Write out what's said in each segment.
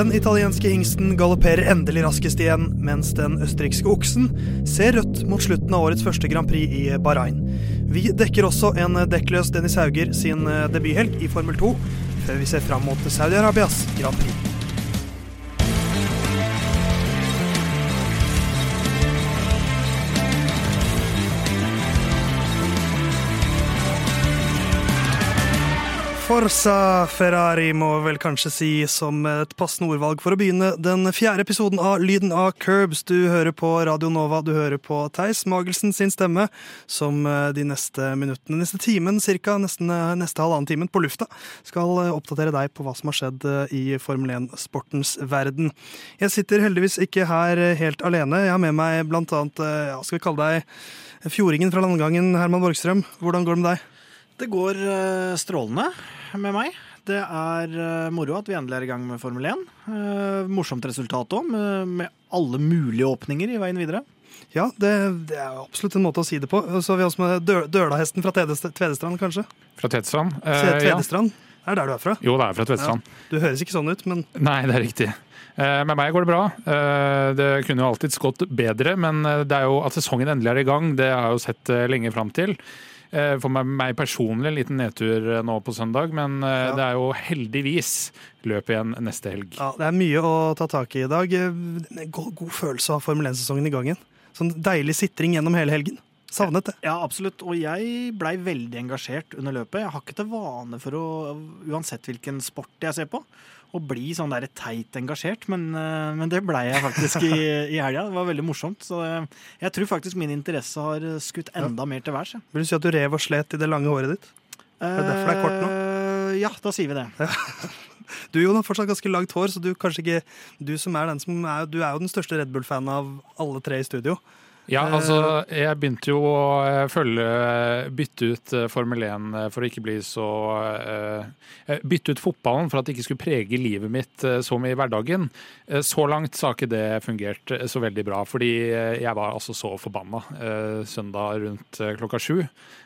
Den italienske hingsten galopperer endelig raskest igjen, mens den østerrikske oksen ser rødt mot slutten av årets første Grand Prix i Bahrain. Vi dekker også en dekkløs Dennis Hauger sin debuthelg i Formel 2, før vi ser fram mot Saudi-Arabias Grand Prix. Forsa Ferrari må vel kanskje si som et passende ordvalg for å begynne den fjerde episoden av Lyden av Curbs. Du hører på Radio Nova, du hører på Theis Magelsen sin stemme, som eh, de neste minuttene, neste timen cirka, nesten eh, neste halvannen timen på lufta, skal eh, oppdatere deg på hva som har skjedd i Formel 1-sportens verden. Jeg sitter heldigvis ikke her helt alene. Jeg har med meg blant annet, ja, skal vi kalle deg fjordingen fra landgangen, Herman Borgstrøm. Hvordan går det med deg? Det går strålende med meg. Det er uh, moro at vi endelig er i gang med Formel 1. Uh, eh, morsomt resultat òg, med, med, alle mulige åpninger i veien videre. Ja, det, det, er absolutt en måte å si det på. Så har vi også med dø Dølahesten fra Tvedestrand, kanskje? Fra Tvedestrand? Eh, Tvedestrand? Ja. Er det der du er fra? Jo, det er fra Tvedestrand. Ja. Du høres ikke sånn ut, men Nei, det er riktig. Med meg går det bra. Det kunne jo alltids gått bedre, men det er jo at sesongen endelig er i gang, det har jeg jo sett lenge fram til. Eh, for meg personlig en liten nedtur eh, nå på søndag, men eh, ja. det er jo heldigvis løp igjen neste helg. Ja, Det er mye å ta tak i i dag. God, god følelse av Formel 1-sesongen i gangen. Sånn deilig sitring gjennom hele helgen. Savnet det. Ja, absolutt. Og jeg blei veldig engasjert under løpet. Jeg har ikke til vane for å, uansett hvilken sport jeg ser på, å bli sånn der teit engasjert, men, eh, men det blei jeg faktisk i, i helga. Det var veldig morsomt. Så jeg, jeg tror faktisk min interesse har skutt enda ja. mer til værs. Vil du si at du rev og slet i det lange håret ditt? Er det derfor det er kort nå? Eh, ja, da sier vi det. Du Jon, har fortsatt ganske langt hår, så du ikke Du som er den som du er jo den største Red Bull-fanen av alle tre i studio. Ja, altså jeg begynte jo å eh, følge Bytte ut eh, Formel 1 eh, for å ikke bli så Bytte ut fotballen for at det ikke skulle prege livet mitt så mye i hverdagen. Så langt så har ikke det fungert så veldig bra, fordi jeg var altså så forbanna søndag rundt klokka sju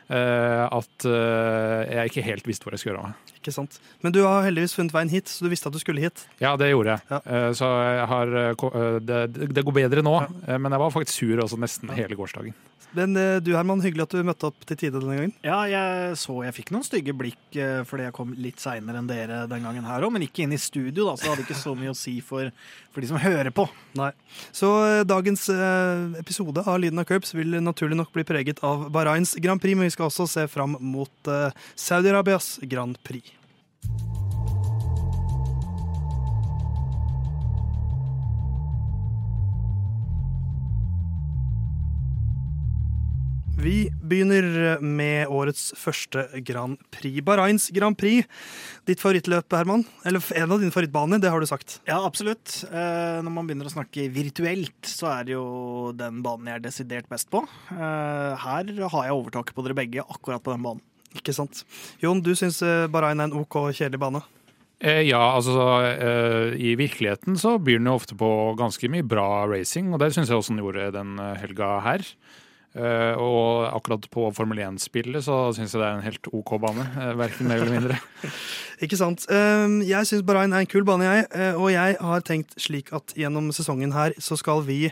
at jeg ikke helt visste hvor jeg skulle gjøre av meg. Ikke sant. Men du har heldigvis funnet veien hit, så du visste at du skulle hit. Ja, det gjorde jeg. Ja. Eh, så jeg har, eh, eh, det, det, går bedre nå, ja. men jeg var faktisk sur også nesten hele gårsdagen. Men du Herman, hyggelig at du møtte opp til tide denne gangen. Ja, jeg så jeg fikk noen stygge blikk fordi jeg kom litt seinere enn dere den gangen her òg, men ikke inn i studio, da, så det hadde ikke så mye å si for, for de som hører på. Nei. Så dagens episode av Lyden av Curbs vil naturlig nok bli preget av Bahrains Grand Prix, men vi skal også se fram mot Saudi-Arabias Grand Prix. Vi begynner med årets første Grand Prix. Bahrains Grand Prix. Ditt favorittløp, Herman? Eller en av dine favorittbaner, det har du sagt. Ja, absolutt. Eh, når man begynner å snakke virtuelt, så er det jo den banen jeg er desidert best på. Eh, her har jeg overtaket på dere begge akkurat på den banen. Ikke sant. Jon, du syns eh, Bahrain er en OK kjedelig bane? ja, altså I virkeligheten så byr den jo ofte på ganske mye bra racing, og det syns jeg også den gjorde den helga her. Uh, og akkurat på Formel 1-spillet så syns jeg det er en helt OK bane. Uh, Verken mer eller mindre. Ikke sant. Uh, jeg syns Bahrain er en kul bane, jeg. og jeg har tenkt slik at gjennom sesongen her så skal vi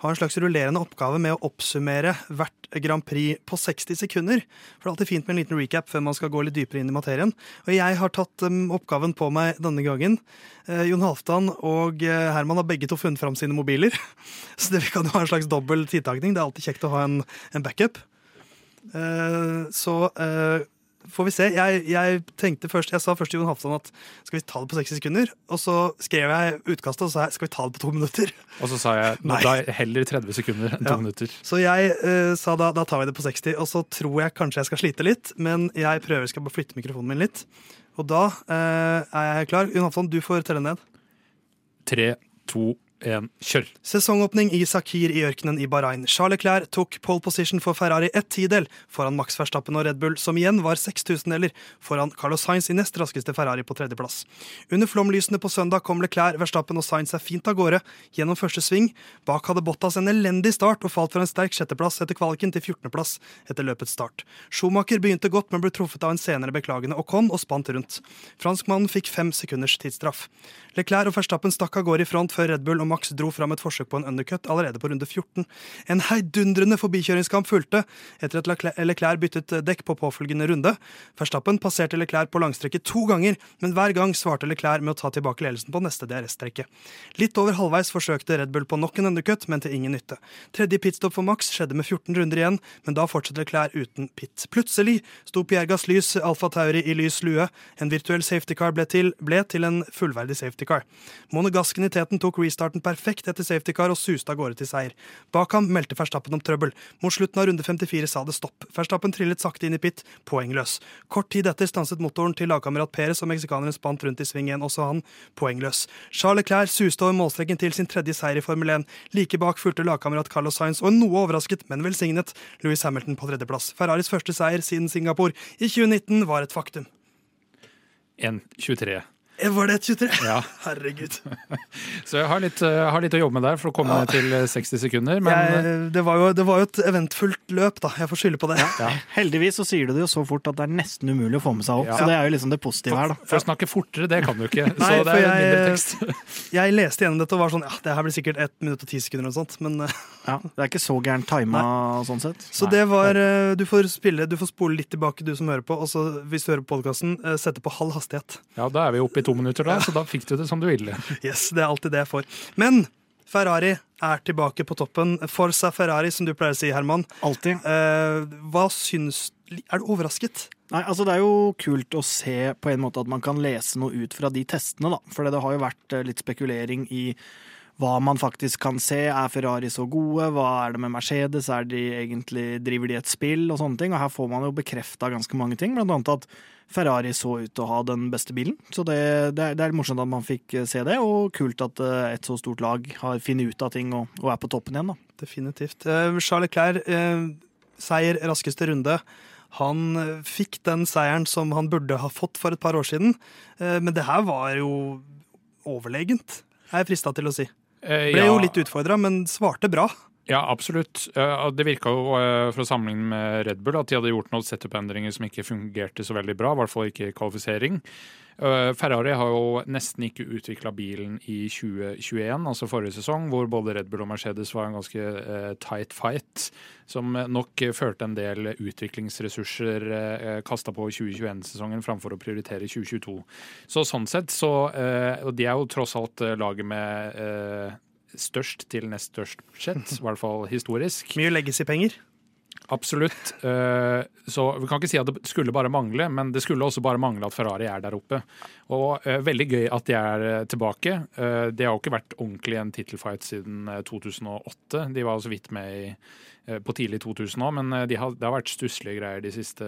har en slags rullerende oppgave med å oppsummere hvert Grand Prix på 60 sekunder. For det er alltid fint med en liten recap før man skal gå litt dypere inn i materien. Og jeg har tatt um, oppgaven på meg denne gangen. Eh, Jon Halvdan og eh, Herman har begge to funnet fram sine mobiler. Så det, vi kan ha en slags dobbel tidtakning. Det er alltid kjekt å ha en, backup. Eh, så får vi se. Jeg, jeg, tenkte først, jeg sa først til Jon Halvdan at skal vi ta det på 60 sekunder? Og så skrev jeg utkastet og sa skal vi ta det på to minutter. Og så sa jeg nå da heller 30 sekunder enn to ja. minutter. Så jeg uh, sa da da tar vi det på 60. Og så tror jeg kanskje jeg skal slite litt, men jeg prøver skal bare flytte mikrofonen min litt. Og da uh, er jeg klar. Jon Halvdan, du får telle ned. Tre, to, én, kjør! Sesongåpning i Sakir i ørkenen i Bahrain. Charles Leclerc tok pole position for Ferrari ett tidel foran Max Verstappen og Red Bull, som igjen var 6000-deler foran Carlos Sainz i nest raskeste Ferrari på tredjeplass. Under flomlysene på søndag kom Leclerc, Verstappen og Sainz seg fint av gårde gjennom første sving. Bak hadde Bottas en elendig start og falt fra en sterk sjetteplass etter kvaliken til 14.-plass etter løpets start. Schumacher begynte godt, men ble truffet av en senere beklagende Ocon og spant rundt. Franskmannen fikk fem sekunders tidsstraff. Leclerc og Verstappen stakk av gårde i front før Red Bull og Max dro fram et forsøk på en undercut allerede på runde 14. En heidundrende forbikjøringskamp fulgte etter at Leclerc byttet dekk på påfølgende runde. Verstappen passerte Leclerc på langstrekket to ganger, men hver gang svarte Leclerc med å ta tilbake ledelsen på neste DRS-strekke. Litt over halvveis forsøkte Red Bull på nok en undercut, men til ingen nytte. Tredje pitstop for Max skjedde med 14 runder igjen, men da fortsatte Leclerc uten pit. Plutselig sto Piergas lys Alfa Tauri i lys lue. En virtuell safety car ble til, ble til en fullverdig safety safety car. Monegasken i teten tok restarten perfekt etter safety car og suste av gårde til seier. Bak ham meldte Verstappen om trøbbel. Mot slutten av runde 54 sa det stopp. Verstappen trillet sakte inn i pit, poengløs. Kort tid etter stanset motoren til lagkamerat Perez, og meksikaneren spant rundt i sving igjen, også han poengløs. Charles Leclerc suste over målstreken til sin tredje seier i Formel 1. Like bak fulgte lagkamerat Carlos Sainz og en noe overrasket, men velsignet Louis Hamilton på tredjeplass. Ferraris første seier siden Singapore i 2019 var et faktum. 1.23. Var det 23? Ja. Herregud. Så jeg har litt, uh, har litt, å jobbe med der for å komme ja. til 60 eh, sekunder. Men... Jeg, eh, det, var jo, det, var jo, et eventfullt løp, da. Jeg får skylde på det. Ja. Heldigvis så sier du det jo så fort at det er nesten umulig å få med seg opp. Så det er jo liksom det positive her, da. For å snakke fortere, det kan du ikke. Nei, så det er jeg, mindre tekst. jeg leste gjennom dette og var sånn ja, det her blir sikkert 1 minutt og 10 sekunder og sånt, men Ja, det er ikke så gærent tima sånn sett. Så Nei. det var Du får spille, du får spole litt tilbake, du som hører på, og så hvis du hører på podkasten, sette på halv hastighet. Ja, da er vi oppe i to minutter, da. så da fikk du det som du ville. Yes, det er alltid det jeg får. Men Ferrari er tilbake på toppen. Forsa Ferrari, som du pleier å si, Herman. Alltid. Eh, hva syns Er du overrasket? Nei, altså Det er jo kult å se på en måte at man kan lese noe ut fra de testene. da. For det har jo vært eh, litt spekulering i hva man faktisk kan se. Er Ferrari så gode? Hva er det med Mercedes? Er de egentlig, driver de et spill? Og sånne ting. Og her får man jo bekrefta ganske mange ting, blant annet at Ferrari så ut til å ha den beste bilen. Så det, det, er, det er morsomt at man fikk eh, se det, og kult at eh, et så stort lag har funnet ut av ting og, og, er på toppen igjen. da. Definitivt. Uh, Charles Leclerc, uh, seier raskeste runde. Han fikk den seieren som han burde ha fått for et par år siden, uh, men det her var jo overlegent, er jeg frista til å si. Eh, Ble jo litt utfordra, men svarte bra. Ja, absolutt. Det virka jo eh, fra sammenligning med Red Bull at de hadde gjort noen setup-endringer som ikke fungerte så veldig bra, i hvert fall ikke kvalifisering. Eh, Ferrari har jo nesten ikke utvikla bilen i 2021, altså forrige sesong, hvor både Red Bull og Mercedes var en ganske tight fight, som nok førte en del utviklingsressurser kasta på 2021-sesongen framfor å prioritere 2022. Så sånn sett så Og de er jo tross alt laget med størst til nest størst budsjett, i hvert fall historisk. Mye legges i penger? Absolutt. Eh, så vi kan ikke si at det skulle bare mangle, men det skulle også bare mangle at Ferrari er der oppe. Og eh, veldig gøy at de er eh, tilbake. Det har jo ikke vært ordentlig en tittelfight siden 2008. De var så vidt med i på tidlig 2000 òg, men eh, de har, det har vært stusslige greier de siste,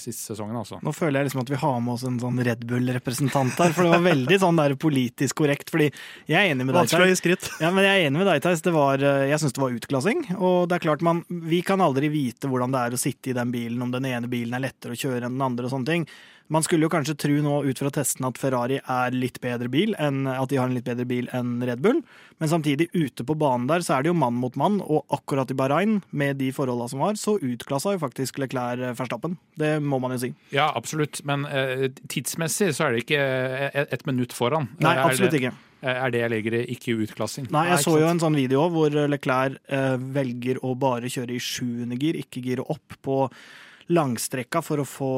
siste sesongene. Altså. Nå føler jeg liksom at vi har med oss en sånn Red Bull-representant her, for det var veldig sånn der politisk korrekt. fordi jeg er enig med deg, Theis. Ja, men jeg er enig med deg, Theis. Eh, jeg syns det var utklassing. Og det er klart man, vi kan aldri vite hvordan det er å sitte i den bilen, om den ene bilen er lettere å kjøre enn den andre og sånne ting. Man skulle jo kanskje tro nå ut fra testene at Ferrari er litt bedre bil enn at de har en litt bedre bil enn Red Bull, men samtidig, ute på banen der, så er det jo mann mot mann, og akkurat i Bahrain, med de forholda som var, så utklassa jo faktisk Leclerc Verstappen. Det må man jo si. Ja, absolutt, men eh, tidsmessig så er det ikke et, eh, et minutt foran. Nei, absolutt ikke. Er det jeg legger i ikke utklassing? Nei, jeg så jo en sånn video hvor Leclerc eh, velger å bare kjøre i sjuende gir, ikke gire opp på langstrekka for å få,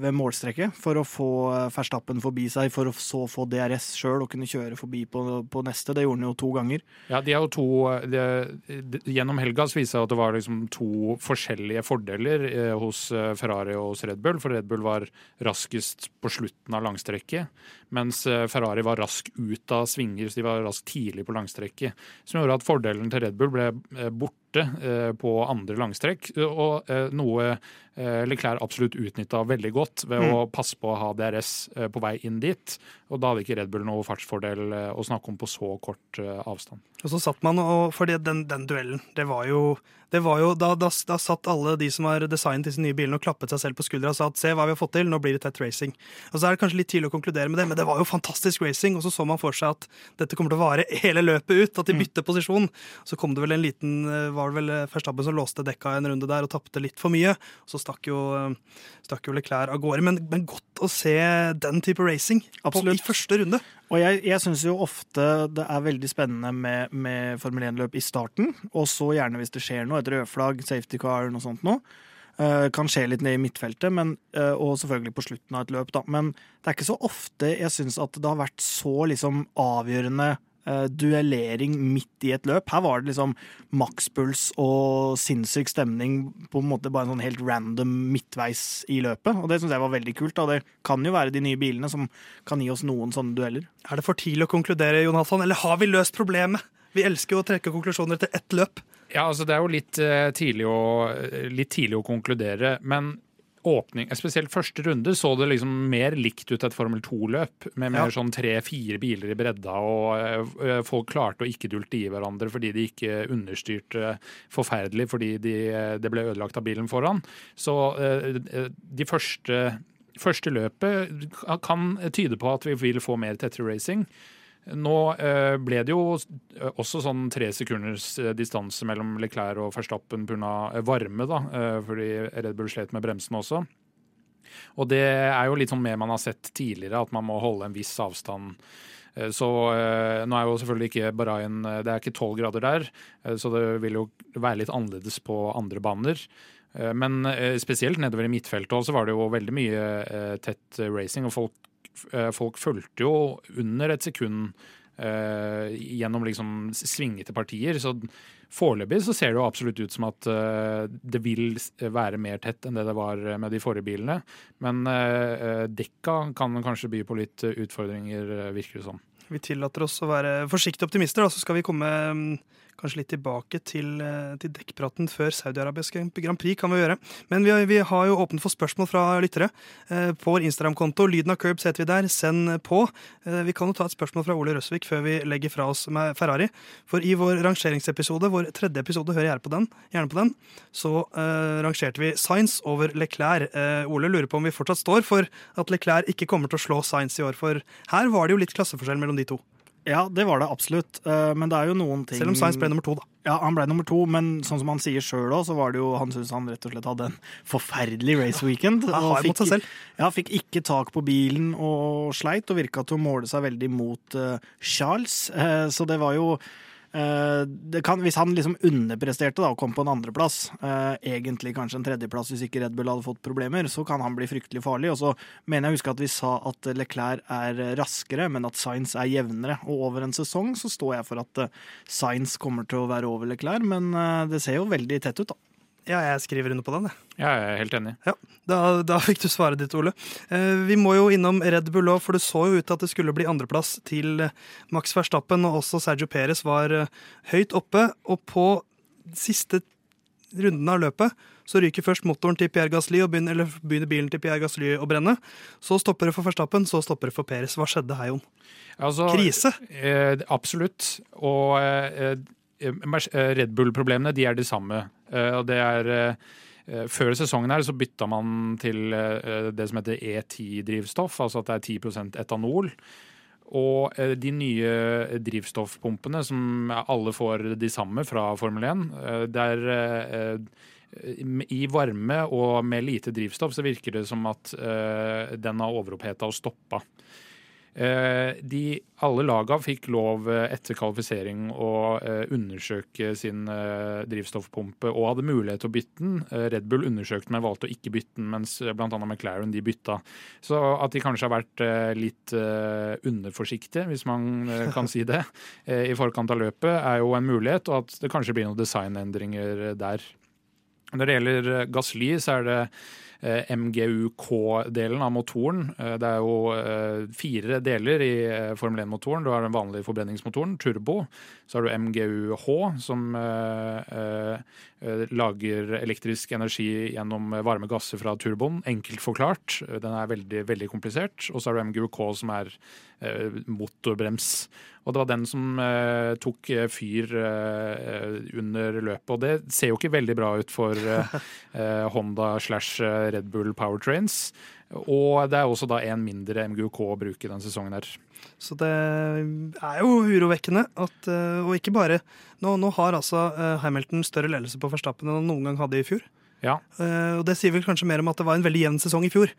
ved målstrekket for å få Verstappen forbi seg, for å så få DRS sjøl og kunne kjøre forbi på, på, neste. Det gjorde han jo to ganger. Ja, de er jo to de, de, Gjennom helga viser det at det var liksom to forskjellige fordeler eh, hos eh, Ferrari og hos Red Bull. For Red Bull var raskest på slutten av langstrekket, mens eh, Ferrari var rask ut av svinger, så de var rask tidlig på langstrekket. Som gjorde at fordelen til Red Bull ble eh, borte på andre langstrekk. Og noe Leclerc absolutt utnytta veldig godt ved mm. å passe på å ha DRS på vei inn dit. Og da hadde ikke Red Bull noe fartsfordel å snakke om på så kort avstand. Og så satt man, og for den, den duellen, det var jo, det var jo da, da, da, satt alle de som har designet disse nye bilene og klappet seg selv på skuldra og sa at se hva vi har fått til, nå blir det tett racing. Og så er det kanskje litt tidlig å konkludere med det, men det var jo fantastisk racing. Og så så man for seg at dette kommer til å vare hele løpet ut, at de mm. bytter posisjon. Så kom det vel en liten var det vel Verstappen som låste dekka en runde der og tapte litt for mye. Så stakk jo, stakk jo Leclerc av gårde. Men, men, godt å se den type racing på, i første runde. Og jeg, jeg syns jo ofte det er veldig spennende med, med Formel 1-løp i starten, og så gjerne hvis det skjer noe, et rødflagg, safety car, noe sånt noe. Uh, kan skje litt ned i midtfeltet, men, uh, og selvfølgelig på slutten av et løp, da. Men det er ikke så ofte jeg syns at det har vært så liksom avgjørende uh, duellering midt i et løp. Her var det liksom makspuls og sinnssyk stemning på en måte bare en sånn helt random midtveis i løpet. Og det syns jeg var veldig kult. Og Det kan jo være de nye bilene som kan gi oss noen sånne dueller. Er det for tidlig å konkludere, Jonathan, eller har vi løst problemet? Vi elsker jo å trekke konklusjoner etter ett løp. Ja, altså Det er jo litt, uh, tidlig, å, litt tidlig å konkludere. Men åpning, spesielt første runde så det liksom mer likt ut et Formel 2-løp. Med mer ja. sånn tre-fire biler i bredda, og uh, folk klarte å ikke dulte i hverandre fordi de ikke understyrte forferdelig fordi de, det ble ødelagt av bilen foran. Så uh, de første, første løpet kan tyde på at vi vil få mer tettere racing. Nå eh, ble det jo også sånn tre sekunders eh, distanse mellom Leclerc og Verstappen pga. varme, da, eh, fordi Red Bull slet med bremsene også. Og det er jo litt sånn mer man har sett tidligere, at man må holde en viss avstand. Så nå er jo selvfølgelig ikke Bahrain Det er ikke tolv grader der, så det vil jo være litt annerledes på andre baner. Men spesielt nedover i midtfeltet også var det jo veldig mye tett racing, og folk Eh, folk fulgte jo under et sekund eh, gjennom liksom svingete partier. Så foreløpig så ser det jo absolutt ut som at eh, det vil være mer tett enn det det var med de forrige bilene. Men eh, dekka kan kanskje by på litt utfordringer, virker det som. Vi tillater oss å være forsiktige optimister, da, så skal vi komme um kanskje litt tilbake til, eh, til dekkpraten før Saudi-Arabisk Grand Prix. kan Vi gjøre. Men vi vi har, jo åpnet for spørsmål fra lyttere eh, på vår Instagram-konto. Lyden av Curbs heter vi der. Send på. Eh, vi kan jo ta et spørsmål fra Ole Røsvik før vi legger fra oss med Ferrari. For i vår rangeringsepisode, vår tredje episode, hører gjerne på den, gjerne på den så uh, rangerte vi Science over Leclerc. Uh, Ole lurer på om vi fortsatt står for at Leclerc ikke kommer til å slå Science i år, for her var det jo litt klasseforskjell mellom de to. Ja, det var det absolutt. Eh, men det er jo noen ting Selv om Science ble nummer to, da. Ja, han ble nummer to, men sånn som han sier sjøl òg, så var det jo Han syntes han rett og slett hadde en forferdelig race weekend. Ja, og fikk, seg selv. Ja, fikk ikke tak på bilen og sleit, og virka til å måle seg veldig mot uh, Charles. Uh, så det var jo kan, hvis han liksom underpresterte da, og kom på en andreplass, eh, egentlig kanskje en tredjeplass hvis ikke Red Bull hadde fått problemer, så kan han bli fryktelig farlig. Og så mener jeg å huske at vi sa at Leclerc er raskere, men at Science er jevnere. Og over en sesong så står jeg for at Sainz Science kommer til å være over Leclerc, men uh, det ser jo veldig tett ut, da. Ja, jeg skriver under på den. Ja, jeg er helt enig. Ja, da, da fikk du svaret ditt, Ole. Eh, vi må jo innom Red Bull òg, for det så jo ut til at det skulle bli andreplass til Max Verstappen, og også Sergio Perez var eh, høyt oppe. Og på siste runden av løpet så ryker først motoren til Pierre Gasly, og begynner, eller begynner bilen til Pierre Gasly å brenne. Så stopper det for Verstappen, så stopper det for Perez. Hva skjedde her, Jon? Altså, Krise? Eh, absolutt. Og eh, eh Red Bull-problemene de er de samme Eh, og det er eh, før sesongen her så bytta man til eh, det som heter E10-drivstoff, altså at det er 10% etanol. Og de nye drivstoffpumpene, som alle får de samme fra Formel 1, der i varme og med lite drivstoff så virker det som at den har overoppheta og stoppa. Eh, de, alle laga fikk lov eh, etter kvalifisering å eh, undersøke sin drivstoffpumpe og hadde mulighet til å bytte den. Red Bull undersøkte, men valgte å ikke bytte den, mens bl.a. McLaren de bytta. Så at de kanskje har vært litt underforsiktige, hvis man kan si det, i forkant av løpet, er jo en mulighet, og at det kanskje blir noen designendringer der. Når det gjelder Gasly, så er det MGUK-delen av motoren. Eh, det er jo eh, fire deler i eh, Formel 1-motoren. Du har den vanlige forbrenningsmotoren, turbo. Så har du MGUH, som eh, eh, lager elektrisk energi gjennom varme gasser fra turboen. Enkelt forklart. Den er veldig, veldig komplisert. Og så har du MGUK, som er eh, motorbrems. Og det var den som eh, tok eh, fyr eh, under løpet. Og det ser jo ikke veldig bra ut for eh, eh, Honda slash eh, Red Bull Powertrains. Og det er også da en mindre MGUK å bruke denne sesongen her. Så det er jo urovekkende at eh, Og ikke bare Nå, nå har altså eh, Hamilton større ledelse på Verstappen enn han noen gang hadde i fjor. Ja, Eh, og det sier vel kanskje mer om at det var en veldig jevn sesong i fjor.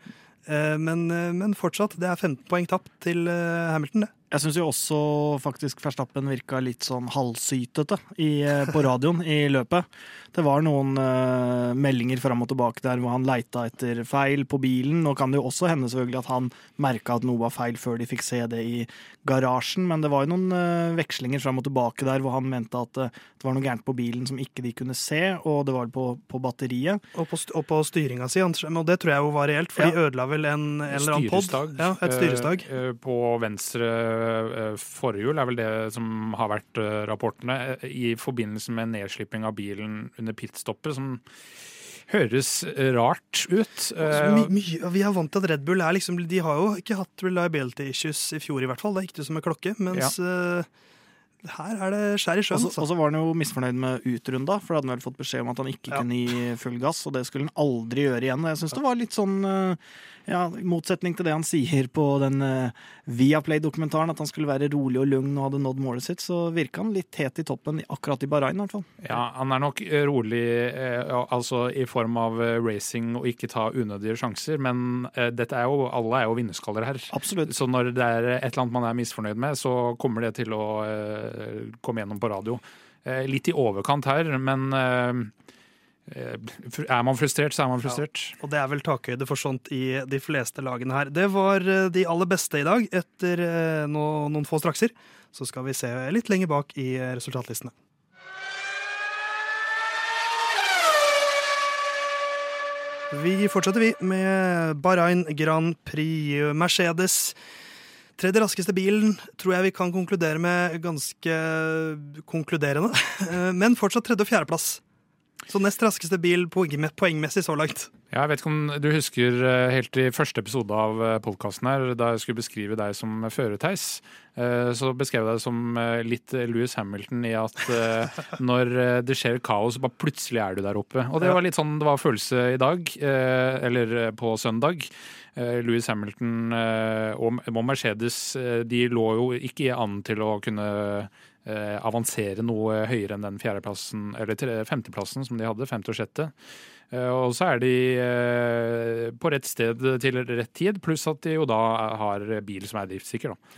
Eh, men, eh, men fortsatt, det er 15 poeng tapt til eh, Hamilton, det. Jeg syns jo også faktisk Verstappen virka litt sånn halvsytete i, på radioen i løpet. Det var noen uh, meldinger fram og tilbake der hvor han leita etter feil på bilen. Nå kan det jo også hende selvfølgelig at han merka at noe var feil før de fikk se det i garasjen, men det var jo noen uh, vekslinger fram og tilbake der hvor han mente at uh, det var noe gærent på bilen som ikke de kunne se, og det var på, på batteriet. Og på, og på styringa si, og det tror jeg jo var reelt, for de Ja. ødela vel en, en eller annen pod. Ja, et styresdag. eh, eh, På venstre eh, forhjul er vel det som har vært eh, rapportene, eh, i forbindelse med nedslipping av bilen under pitstoppet, som høres rart ut. Så Eh, my, mye, vi er vant til at Red Bull er liksom De har jo ikke hatt reliability issues i fjor, i hvert fall. Det gikk det som en klokke. Mens eh, her er det skjær i Og sjøen. så- Altså. Og så var han jo misfornøyd med utrunda, for da hadde han vel fått beskjed om at han ikke Ja. kunne gi full gass, og det skulle han aldri gjøre igjen. Og jeg syns det var litt sånn eh, ja, i motsetning til det han sier på den uh, Viaplay-dokumentaren, at han skulle være rolig og lugn og hadde nådd målet sitt, så virka han litt het i toppen akkurat i Bahrain, i hvert fall. Ja, han er nok eh, rolig eh, altså i form av eh, racing og ikke ta unødige sjanser, men eh, dette er jo, alle er jo vinnerskaller her. Absolutt. Så når det er et eller annet man er misfornøyd med, så kommer det til å eh, komme gjennom på radio. Eh, litt i overkant her, men eh, er man frustrert, så er man frustrert. Og det er vel takhøyde for sånt i de fleste lagene her. Det var de aller beste i dag. Etter noen få strakser så skal vi se litt lenger bak i resultatlistene. Vi fortsetter vi med Bahrain Grand Prix Mercedes. Tredje raskeste bilen tror jeg vi kan konkludere med ganske konkluderende. Eh, Men fortsatt tredje- og fjerdeplass. Så nest raskeste bil poengmessig så langt. Ja, Jeg vet ikke om du husker eh, helt i første episode av podkasten her, da jeg skulle beskrive deg som førerteis, eh, så beskrev jeg deg som eh, litt Louis Hamilton i at eh, når eh, det skjer kaos, bare plutselig er du der oppe. Og det var litt sånn det var følelse i dag, eh, eller eh, på søndag. Eh, Louis Hamilton eh, og Mercedes eh, de lå jo ikke an til å kunne eh, avansere noe høyere enn den fjerdeplassen, eller femteplassen som de hadde, femte og sjette. Eh, Og så er de eh, på rett sted til rett tid, pluss at de jo da har bil som er driftssikker. Da.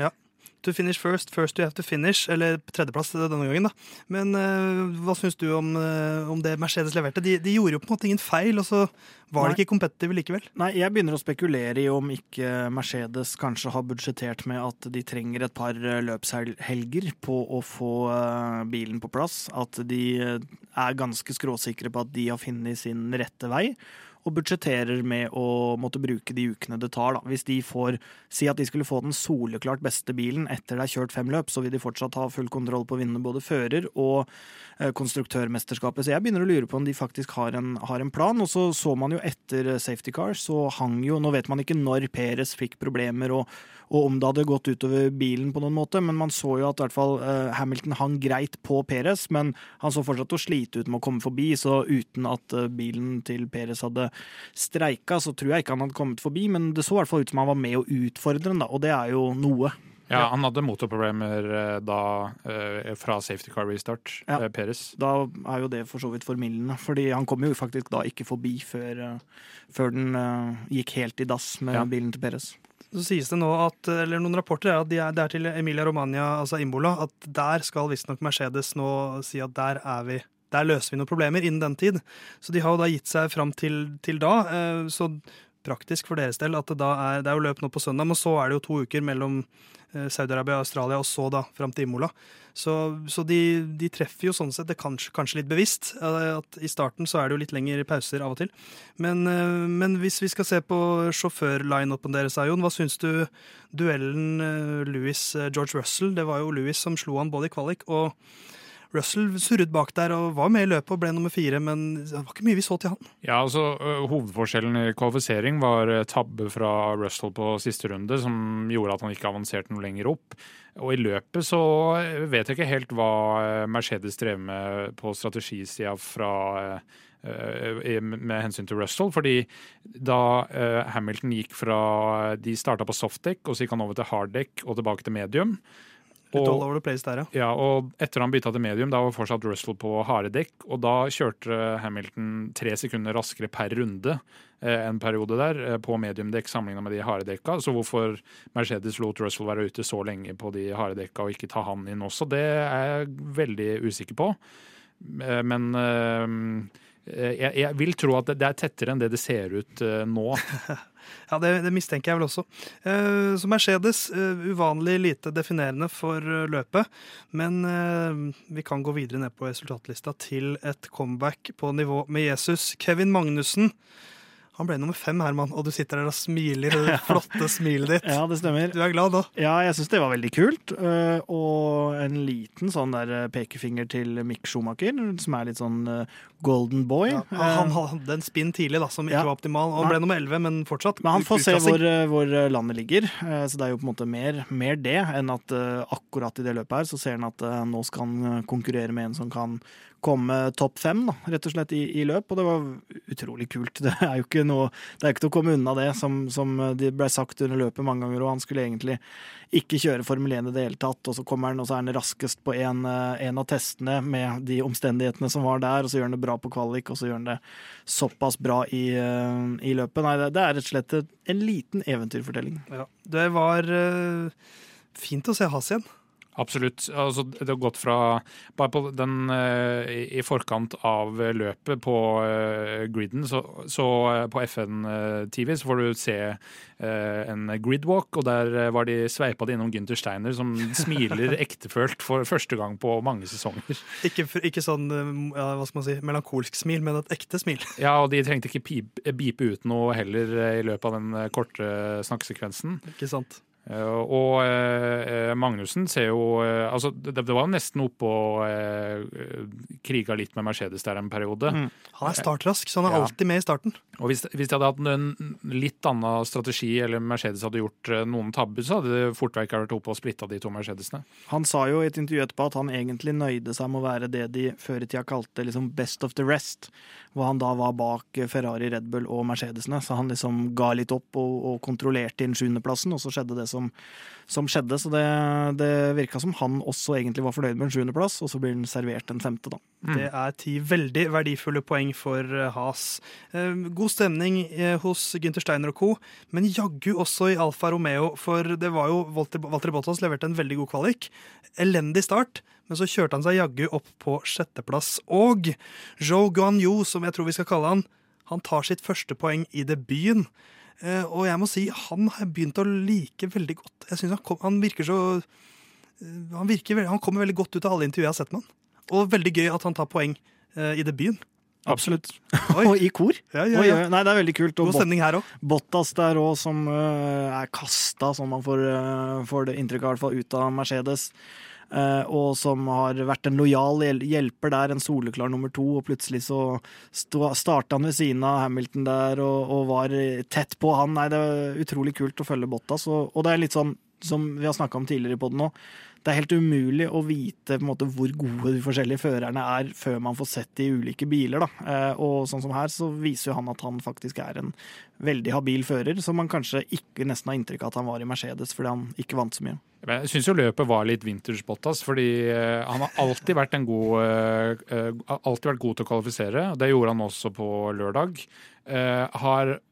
To finish first, first you have to finish. Eller tredjeplass denne gangen, da. Men uh, hva syns du om, uh, om det Mercedes leverte? De, de gjorde jo på en måte ingen feil, og så var Nei. de ikke competitive likevel. Nei, jeg begynner å spekulere i om ikke Mercedes kanskje har budsjettert med at de trenger et par eh, løpshelger på å få uh, bilen på plass. At de er ganske skråsikre på at de har funnet sin rette vei. Og budsjetterer med å måtte bruke de ukene det tar. da. Hvis de får si at de skulle få den soleklart beste bilen etter det er kjørt fem løp, så vil de fortsatt ha full kontroll på å vinne både fører og eh, konstruktørmesterskapet. Så jeg begynner å lure på om de faktisk har en, har en plan. Og så så man jo etter eh, safety car, så hang jo Nå vet man ikke når Peres fikk problemer og, og om det hadde gått utover bilen på noen måte, men man så jo at i hvert fall eh, Hamilton hang greit på Peres, men han så fortsatt å slite ut med å komme forbi, så uten at eh, bilen til Peres hadde streika, så tror jeg ikke han hadde kommet forbi, men det så i hvert fall ut som han var med å utfordre den, da, og det er jo noe. Ja, Han hadde motorproblemer eh, da fra safety car restart, Ja. Peres. Da er jo det for så vidt formildende, fordi han kom jo faktisk da ikke forbi før, før den gikk helt i dass med Ja. bilen til Peres. Så sies det nå at, eller Noen rapporter er at de er, det er til Emilia Romagna, altså Imbola, at der skal visstnok Mercedes nå si at der er vi der løser vi noen problemer innen den tid. Så de har jo da gitt seg fram til, til da. eh, Så praktisk for deres del at det, er, det er jo løp nå på søndag, men så er det jo to uker mellom eh, Saudi-Arabia og Australia, og så da fram til Imola. Så, så de, de, treffer jo sånn sett det kanskje, kanskje litt bevisst. Eh, at I starten så er det jo litt lengre pauser av og til. Men, eh, men hvis vi skal se på sjåfør-lineupen deres, Aion, hva syns du duellen Louis-George Russell? Det var jo Louis som slo han både i kvalik og Russell surret bak der og var med i løpet og ble nummer fire, men det var ikke mye vi så til han. Ja, altså Hovedforskjellen i kvalifisering var tabbe fra Russell på siste runde, som gjorde at han ikke avanserte noe lenger opp. Og i løpet så vet jeg ikke helt hva Mercedes drev med på strategisida fra med hensyn til Russell. fordi da Hamilton gikk fra De starta på softdekk, og så gikk han over til harddekk og tilbake til medium. Og, der, ja. ja. og etter han bytta til medium, da var fortsatt Russell på harde dekk. Og da kjørte Hamilton tre sekunder raskere per runde eh, en periode der eh, på mediumdekk sammenligna med de harde dekka. Så hvorfor Mercedes lot Russell være ute så lenge på de harde dekka og ikke ta han inn også, det er jeg veldig usikker på. Eh, men jeg, vil tro at det, er tettere enn det det ser ut nå. Ja, det, det, mistenker jeg vel også. Eh, så Mercedes, eh, uvanlig lite definerende for eh, løpet. Men vi kan gå videre ned på resultatlista til et comeback på nivå med Jesus. Kevin Magnussen han ble nummer fem, Herman, og du sitter der og smiler. Det flotte smilet ditt. Ja, det stemmer. Du er glad da? Ja, jeg syns det var veldig kult. Eh, og en liten sånn der eh, pekefinger til Mick Schumacher, som er litt sånn eh, golden boy. Ja, han hadde en spinn tidlig da, som ikke ja. var optimal. Han ble nummer elleve, men fortsatt. Men han får se hvor, hvor, landet ligger, så det er jo på en måte mer, mer det enn at akkurat i det løpet her så ser han at nå skal han konkurrere med en som kan komme topp fem, da, rett og slett, i, i, løp. Og det var utrolig kult. Det er jo ikke noe, det er ikke til å komme unna det, som, som det ble sagt under løpet mange ganger. Og han skulle egentlig ikke kjøre Formel 1 i det hele tatt, og så kommer han, og så er han raskest på en, en, av testene med de omstendighetene som var der, og så gjør han det bra på kvalik, og så gjør han det såpass bra i, i løpet. Nei, det, det, er rett og slett en liten eventyrfortelling. Ja, det var uh, fint å se Hass igjen. Absolutt. Altså, det har gått fra Bare på den uh, i forkant av løpet på uh, griden, så, så uh, på FN-TV så får du se en gridwalk, og der var de sveipa det innom Gynter Steiner, som smiler ektefølt for første gang på mange sesonger. Ikke, ikke sånn ja, hva skal man si, melankolsk smil, men et ekte smil. Ja, og de trengte ikke pipe, bipe ut noe heller i løpet av den korte snakkesekvensen. Ikke sant. Eh, og eh, Magnussen ser jo eh, altså Det, det var nesten oppe og kriga litt med Mercedes der en periode. Mm. Han er startrask, så han er ja. alltid med i starten. Og Hvis, hvis de hadde hatt en litt annen strategi, eller Mercedes hadde gjort noen tabber, så hadde det fort vekk vært oppe og splitta de to Mercedesene. Han sa jo i et intervju etterpå at han egentlig nøyde seg med å være det de før i tida kalte liksom best of the rest. Hvor han da var bak Ferrari, Red Bull og Mercedesene. Så han liksom ga litt opp og, og kontrollerte inn sjuendeplassen, og så skjedde det som, som skjedde. Så det, det virka som han også egentlig var fornøyd med en sjuendeplass, og så blir han servert en femte, da. Mm. Det er ti veldig verdifulle poeng for Has. Eh, god stemning eh, hos Gynter Steiner og co., men jaggu også i Alfa Romeo, for det var jo Walter Bottas leverte en veldig god kvalik. Elendig start. Men så kjørte han seg jaggu opp på sjetteplass. Og Zhou Guanyu, som jeg tror vi skal kalle han, han tar sitt første poeng i debuten. Eh, og jeg må si, han har jeg begynt å like veldig godt. Jeg synes han, kom, han virker så eh, han, virker, han, kommer veldig godt ut av alle intervjuer jeg har sett med han. Og veldig gøy at han tar poeng uh, i debuten. Absolutt. og i kor. Ja, ja, ja. Nei, det er veldig kult. God stemning her òg. Bottas der òg, som uh, er kasta, som man får, uh, får det inntrykk av, ut av Mercedes. Eh, og som har vært en lojal hjelper der, en soleklar nummer to, og plutselig så starta han ved siden av Hamilton der og, og, var tett på han. Nei, det er utrolig kult å følge Bottas, og, og det er litt sånn som vi har snakka om tidligere på den nå, det er helt umulig å vite måte, hvor gode de forskjellige førerne er før man får sett de ulike biler. Da. Eh, og sånn som her, så viser jo han at han faktisk er en veldig habil fører, som man kanskje ikke nesten har inntrykk av at han var i Mercedes fordi han ikke vant så mye. Jeg syns jo løpet var litt vintage fordi eh, han har alltid vært, en god, uh, alltid vært god til å kvalifisere. Det gjorde han også på lørdag. Har Eh,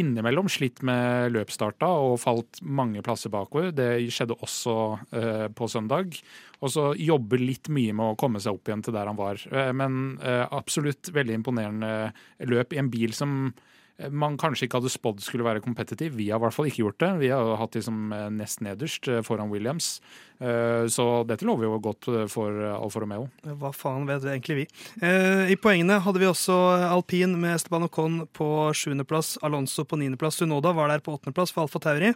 innimellom slitt med løpsstarta og falt mange plasser bakover. Det skjedde også eh, på søndag. Og så jobber litt mye med å komme seg opp igjen til der han var. Eh, men absolutt veldig imponerende løp i en bil som man kanskje ikke hadde spådd skulle være kompetitiv. Vi har i hvert fall ikke gjort det. Vi har hatt de som nest nederst foran Williams. Så dette lover jo godt for Alfa Romeo. Hva faen vet egentlig vi? I poengene hadde vi også alpin med Esteban Ocon på sjuendeplass, Alonso på niendeplass, Sunoda var der på åttendeplass for Alfa Tauri.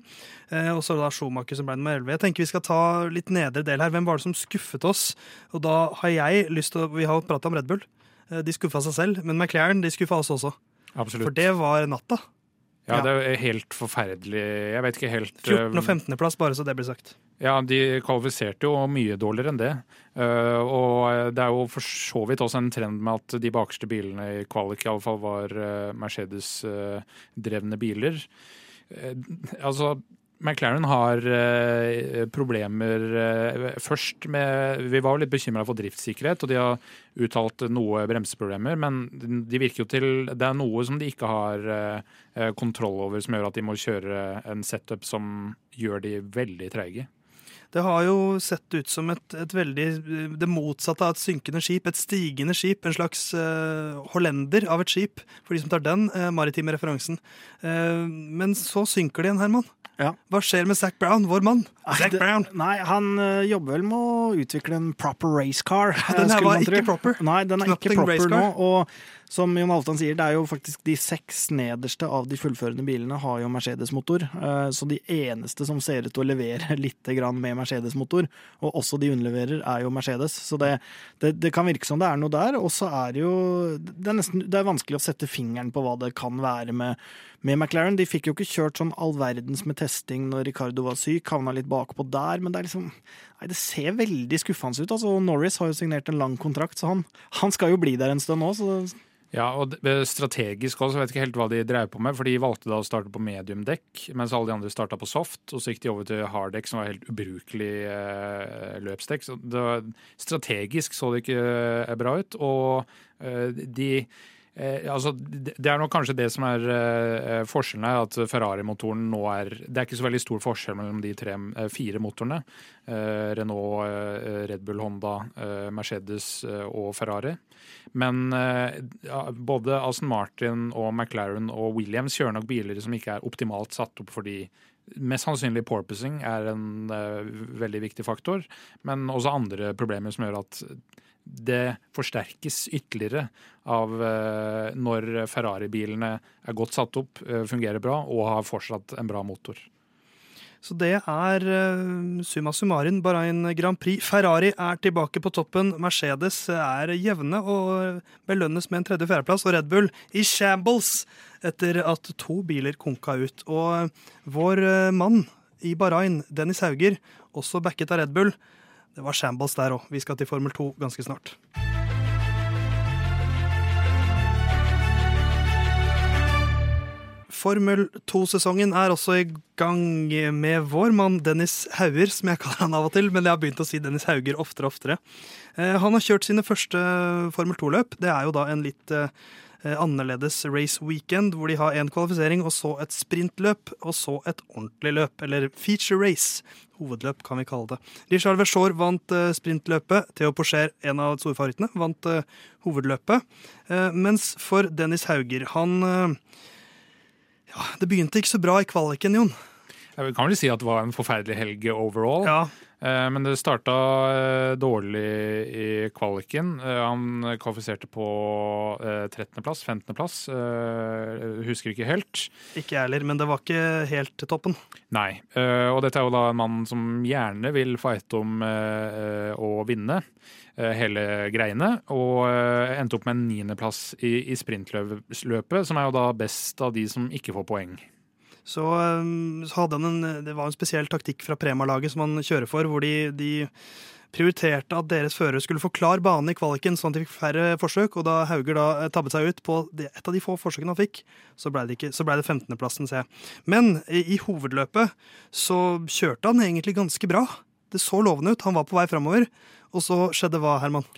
Og så da Schumacher som ble nummer elleve. Jeg tenker vi skal ta litt nedre del her. Hvem var det som skuffet oss? Og da har jeg lyst til å Vi har prata om Red Bull. De skuffa seg selv, men McLaren de skuffa oss også. Absolutt. For det var natta. Ja, det er helt forferdelig. Jeg vet ikke helt 14. og 15. plass, bare så det blir sagt. Ja, de kvalifiserte jo mye dårligere enn det. Og det er jo for så vidt også en trend med at de bakerste bilene i kvalik fall var Mercedes-drevne biler. Altså, McLaren har eh, problemer eh, først med Vi var jo litt bekymra for driftssikkerhet, og de har uttalt noe bremseproblemer. Men de virker jo til Det er noe som de ikke har eh, kontroll over, som gjør at de må kjøre en setup som gjør de veldig treige. Det har jo sett ut som et, et, veldig det motsatte av et synkende skip. Et stigende skip. En slags uh, hollender av et skip, for de som tar den uh, maritime referansen. Uh, men så synker det igjen, Herman. Ja. Hva skjer med Zac Brown, vår mann? Zac Brown. Nei, Han jobber vel med å utvikle en proper race car. den her var ikke proper. Nei, den er Knapping ikke proper nå. Og som Jon Halvdan sier, det er jo faktisk de seks nederste av de fullførende bilene har jo Mercedes-motor. Uh, så de eneste som ser ut til å levere litt med Mercedes-motor, og også de underleverer, er jo Mercedes. Så det, det, det, kan virke som det er noe der. Og så er det jo det er, nesten, det er vanskelig å sette fingeren på hva det kan være med med McLaren. De fikk jo ikke kjørt sånn all verdens med testing når Ricardo var syk, havna litt bakpå der, men det er liksom Nei, det ser veldig skuffende ut. Altså, Norris har jo signert en lang kontrakt, så han, han skal jo bli der en stund nå. så ja, og strategisk også, jeg vet ikke helt hva de drev på med. For de valgte da å starte på mediumdekk, mens alle de andre starta på soft. Og så gikk de over til harddekk, som var helt ubrukelig eh, løpsdekk. Så det, strategisk så det ikke eh, bra ut. Og eh, de Eh, altså, det er nok kanskje det som er eh, forskjellen her, at Ferrari-motoren nå er Det er ikke så veldig stor forskjell mellom de tre, eh, fire motorene. Eh, Renault, eh, Red Bull, Honda, eh, Mercedes og Ferrari. Men både Aston Martin og McLaren og Williams kjører nok biler som ikke er optimalt satt opp fordi Mest sannsynlig porpoising er en veldig viktig faktor, men også andre problemer som gjør at det forsterkes ytterligere av uh, når Ferrari-bilene er godt satt opp, uh, fungerer bra og har fortsatt en bra motor. Så det er uh, summa summarum Bahrain Grand Prix. Ferrari er tilbake på toppen. Mercedes er jevne og belønnes med en tredje-fjerdeplass. Og Red Bull i shambles etter at to biler konka ut. Og vår mann i Bahrain, Dennis Hauger, også backet av Red Bull, det var shambles der òg. Vi skal til Formel 2 ganske snart. Formel 2-sesongen er også i gang med vår mann Dennis Hauger, som jeg kaller han av og til, men jeg har begynt å si Dennis Hauger oftere og oftere. Eh, han har kjørt sine første Formel 2-løp. Det er jo da en litt eh, annerledes race weekend, hvor de har en kvalifisering og så et sprintløp, og så et ordentlig løp, eller feature race, hovedløp, kan vi kalle det. Richard Vershaar vant uh, sprintløpet. Theo Porcher, en av storfavorittene, vant uh, hovedløpet. Mens for Dennis Hauger, han Ja, det begynte ikke så bra i kvaliken, Jon. Jeg kan vel si at det var en forferdelig helg overall. Ja, Eh, men det starta eh, dårlig i kvaliken. Eh, han kvalifiserte på 13.-plass, 15.-plass. Husker ikke helt. Ikke jeg heller, men det var ikke helt til toppen. Nei. Og dette er jo da en mann som gjerne vil fighte om å vinne hele greiene. Og endte opp med en niendeplass i, i sprintløpet, som er jo da best av de som ikke får poeng. Så, um, så, hadde han en, det var en spesiell taktikk fra Prema-laget som han kjører for, hvor de, de prioriterte at deres førere skulle få klar bane i kvaliken, sånn at de fikk færre forsøk. Og da Hauger da eh, tabbet seg ut på et av de få forsøkene han fikk, så ble det, ikke, så ble det 15.-plassen, ser jeg. Men i, i, hovedløpet så kjørte han egentlig ganske bra. Det så lovende ut. Han var på vei framover. Og så skjedde hva, Herman?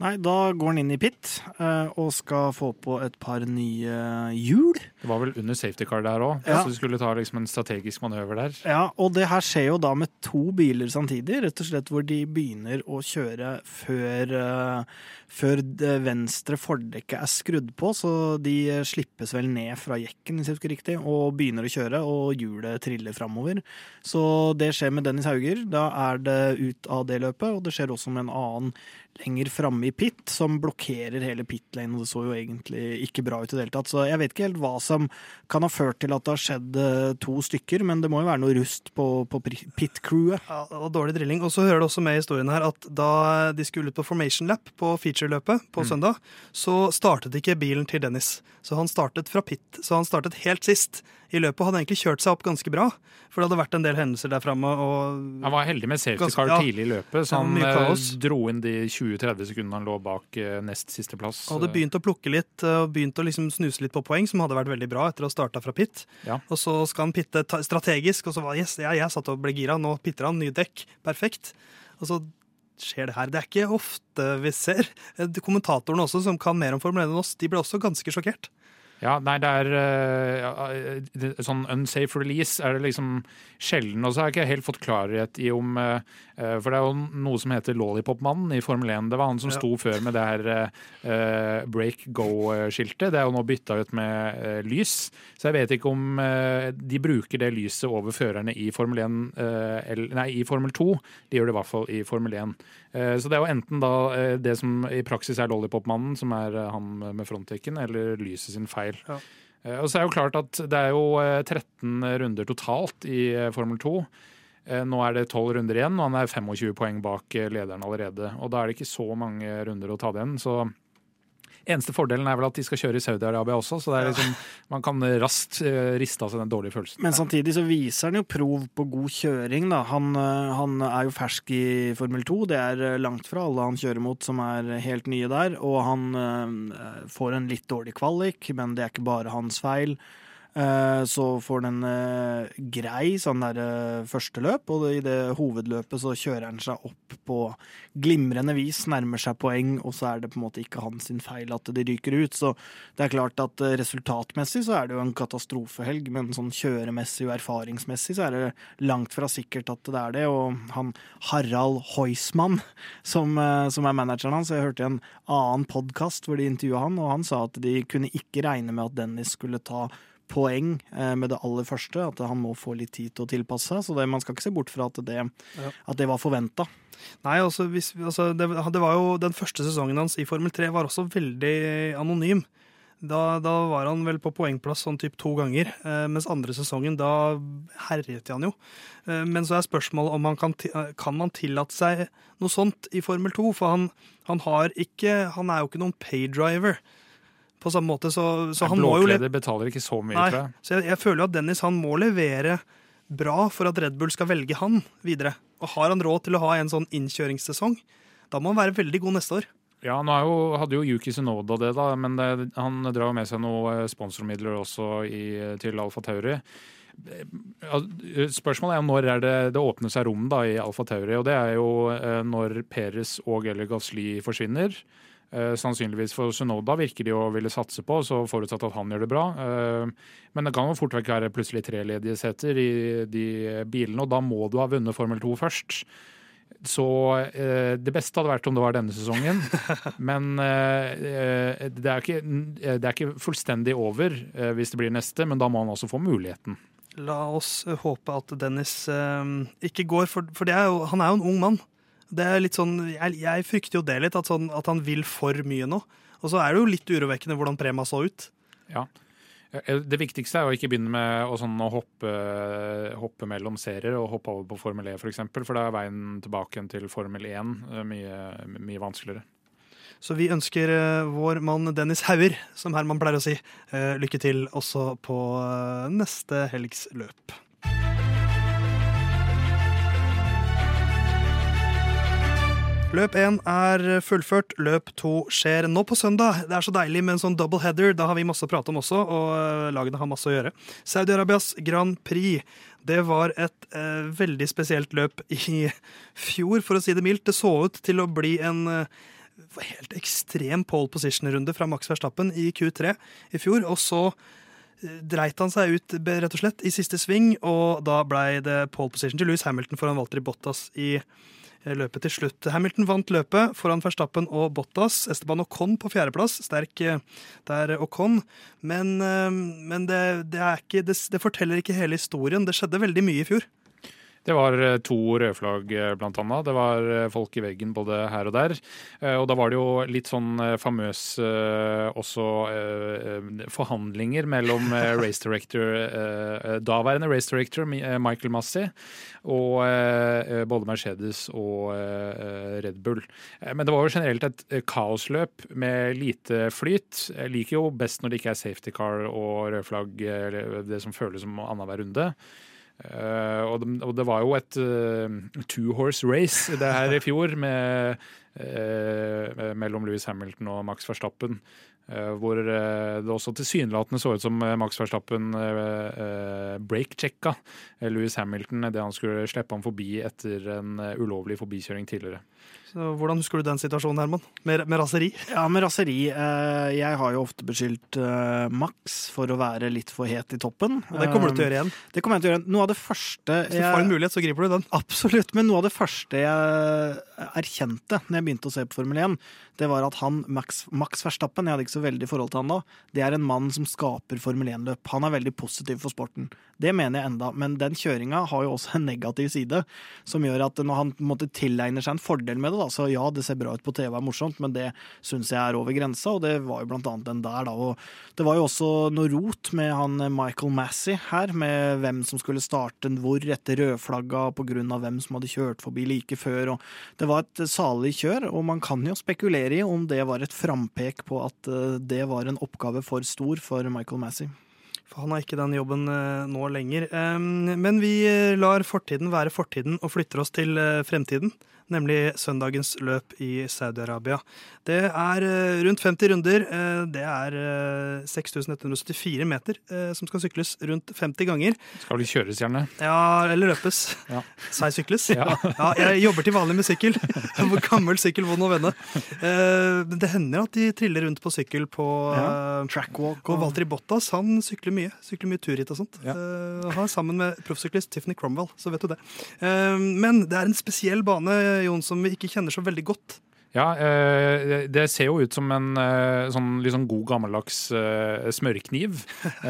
Nei, da går han inn i pit eh, og skal få på et par nye hjul. Det var vel under safety car der òg, Ja. så de skulle ta liksom en strategisk manøver der. Ja, og det her skjer jo da med to biler samtidig, rett og slett hvor de begynner å kjøre før, eh, før det venstre fordekket er skrudd på, så de slippes vel ned fra jekken, hvis jeg husker riktig, og begynner å kjøre, og hjulet triller framover. Så det skjer med Dennis Hauger. Da er det ut av det løpet, og det skjer også med en annen lenger framme i pit, som blokkerer hele pit-lane, og det så jo egentlig ikke bra ut i det hele tatt. Så jeg vet ikke helt hva som kan ha ført til at det har skjedd eh, to stykker, men det må jo være noe rust på, på pit-crewet. Ja, det var dårlig drilling. Og så hører det også med i historien her at da de skulle ut på formation lap på feature-løpet på søndag, så startet ikke bilen til Dennis. Så han startet fra pit. Så han startet helt sist i løpet. Hadde egentlig kjørt seg opp ganske bra, for det hadde vært en del hendelser der framme. Han var heldig med safety car ja. tidlig i løpet, så han eh, dro inn de 20-30 sekundene han lå bak eh, nest siste plass. Han hadde begynt å plukke litt og begynt å liksom snuse litt på poeng, som hadde vært veldig bra etter å ha starta fra pit. Ja. Og så skal han pitte strategisk, og så var yes, jeg, jeg satt og ble gira. Nå pitter han, nye dekk. Perfekt. Og så skjer det her. Det er ikke ofte vi ser. Eh, Kommentatorene også, som kan mer om Formel 1 enn oss, de ble også ganske sjokkert. Ja, nei, det er uh, Sånn unsafe release er det liksom sjelden. Og så har jeg ikke helt fått klarhet i om eh, For det er jo noe som heter Lollipop-mannen i Formel 1. Det var han som Ja. sto før med det her uh, break go-skiltet. Det er jo nå bytta ut med lys. Så jeg vet ikke om de bruker det lyset over førerne i Formel 1 eh, eller, Nei, i Formel 2. De gjør det i hvert fall i Formel 1. Eh, så det er jo enten da det som i praksis er Lollipop-mannen, som er han med frontdekken, eller lyset sin feil. Ja. Eh, Og så er det jo klart at det er jo eh, 13 runder totalt i eh, Formel 2. Eh, Nå er det 12 runder igjen, og han er 25 poeng bak eh, lederen allerede. Og da er det ikke så mange runder å ta det igjen. Så eneste fordelen er vel at de skal kjøre i Saudi-Arabia også, så er liksom, man kan raskt eh, riste av seg den dårlige følelsen. Men samtidig så viser han jo prov på god kjøring, da. Han, eh, han er jo fersk i Formel 2. Det er eh, langt fra alle han kjører mot som er helt nye der. Og han får en litt dårlig kvalik, men det er ikke bare hans feil. Eh, Så får han en eh, grei sånn der eh, første løp, og i det hovedløpet så kjører han seg opp på glimrende vis, nærmer seg poeng, og så er det på en måte ikke hans feil at de ryker ut. Så det er klart at resultatmessig så er det jo en katastrofehelg, men sånn kjøremessig og erfaringsmessig så er det langt fra sikkert at det er det. Og han Harald Heusmann, som, som er manageren hans, jeg hørte en annen podkast hvor de intervjua han, og han sa at de kunne ikke regne med at Dennis skulle ta poeng eh, med det aller første, at han må få litt tid til å tilpasse seg. Så det, man skal ikke se bort fra at det, at det var forventa. Nei, altså, hvis, altså det, det var jo Den første sesongen hans i Formel 3 var også veldig anonym. Da, da var han vel på poengplass sånn typ to ganger, eh, mens andre sesongen, da herjet han jo. Eh, men så er spørsmålet om han kan, kan man tillate seg noe sånt i Formel 2, for han, han har ikke Han er jo ikke noen paydriver på samme måte, så, så han må jo Blåkleder betaler ikke så mye, Nei, tror jeg. så jeg, jeg føler jo at Dennis han må levere bra for at Red Bull skal velge han videre. Og har han råd til å ha en sånn innkjøringssesong, da må han være veldig god neste år. Ja, nå jo, hadde jo Yuki Sunoda det, da, men det, han drar med seg noen eh, sponsormidler også i, til Alfa Tauri. Spørsmålet er jo når er det, det åpner seg rom da i Alfa Tauri, og det er jo eh, når Peres og eller Gasly forsvinner. Eh, sannsynligvis for Sunoda virker de å ville satse på, så forutsatt at han gjør det bra. Eh, men det kan jo fort vekk være plutselig tre ledige seter i de bilene, og da må du ha vunnet Formel 2 først. Så eh, det beste hadde vært om det var denne sesongen. Men det, er ikke, det er ikke fullstendig over hvis det blir neste, men da må han også få muligheten. La oss håpe at Dennis ikke går, for, for det er jo, han er jo en ung mann. Det er litt sånn, jeg, jeg frykter jo det litt, at, sånn, at han vil for mye nå. Og så er det jo litt urovekkende hvordan Prema så ut. Ja. Eh, Det viktigste er å ikke begynne med å, sånn, å hoppe, hoppe mellom serier og hoppe over på Formel E f.eks., for, eksempel, for da er veien tilbake til Formel 1 eh, mye, mye vanskeligere. Så vi ønsker eh, vår mann Dennis Hauger, som Herman pleier å si, lykke til også på neste helgs løp. Løp én er fullført, løp to skjer nå på søndag. Det er så deilig med en sånn double header. Da har vi masse å prate om også, og eh, lagene har masse å gjøre. Saudi-Arabias Grand Prix. Det var et eh, veldig spesielt løp i fjor, for å si det mildt. Det så ut til å bli en eh, helt ekstrem pole position-runde fra Max Verstappen i Q3 i fjor. Og så dreit han seg ut rett og slett i siste sving, og da blei det pole position til Louis Hamilton foran Walter Bottas i løpet til slutt. Hamilton vant løpet foran Verstappen og Bottas. Esteban Ocon på fjerdeplass. Sterk der, Ocon. Men, men det, det, ikke, det, det forteller ikke hele historien. Det skjedde veldig mye i fjor. Det var eh, to rødflagg, eh, blant annet. Det var eh, folk i veggen både her og der. Og da var det jo litt sånn famøs også forhandlinger mellom race director, daværende race director Michael Massey og både Mercedes og Red Bull. Men det var jo generelt et kaosløp med lite flyt. Jeg liker jo best når det ikke er safety car og rødflagg, det som føles som annenhver runde. Uh, og, det, og, det, var jo et uh, two horse race det her i fjor med, uh, mellom Louis Hamilton og Max Verstappen. hvor det også tilsynelatende så ut som Max Verstappen break-checka Louis Hamilton det han skulle slippe ham forbi etter en ulovlig forbikjøring tidligere. Så hvordan husker du den situasjonen, Herman? Med, med raseri? Ja, med raseri. Eh, jeg har jo ofte beskyldt eh, Max for å være litt for het i toppen. Og det kommer du til å gjøre igjen? Det kommer jeg til å gjøre. igjen. Noe av det første Hvis du får en mulighet, så griper du den. Absolutt. Men noe av det første jeg erkjente når jeg begynte å se på Formel 1, det var at han, Max, Max Verstappen, jeg hadde ikke så veldig forhold til han da, det er en mann som skaper Formel 1-løp. Han er veldig positiv for sporten. Det mener jeg enda, men den kjøringa har jo også en negativ side, som gjør at når han måtte tilegner seg en fordel med det, da, så ja, det ser bra ut på TV, er morsomt, men det syns jeg er over grensa, og det var jo blant annet den der, da. Og det var jo også noe rot med han Michael Massey her, med hvem som skulle starte hvor etter rødflagga av hvem som hadde kjørt forbi like før, og det var et salig kjør, og man kan jo spekulere i om det var et frampek på at eh, det var en oppgave for stor for Michael Massey. For han har ikke den jobben eh, nå lenger. Men vi eh, lar fortiden være fortiden og flytter oss til fremtiden nemlig søndagens løp i Saudi-Arabia. Det er eh, rundt 50 runder. Eh, det er 6174 eh, meter som skal sykles rundt 50 ganger. Skal vel kjøres, gjerne? Ja, eller løpes. Ja. Sei sykles. Ja. ja. jeg jobber til vanlig med sykkel. Gammel sykkel, vond å vende. Det hender at de triller rundt på sykkel på ja. trackwalk. Og Walter Bottas han sykler mye. Sykler mye turritt og sånt. Ja. Han er sammen med proffsyklist Tiffany Cromwell, så vet du det. Men det er en spesiell bane Jon, som vi ikke kjenner så veldig godt. Ja, eh, det ser jo ut som en eh, sånn liksom god gammeldags eh, smørkniv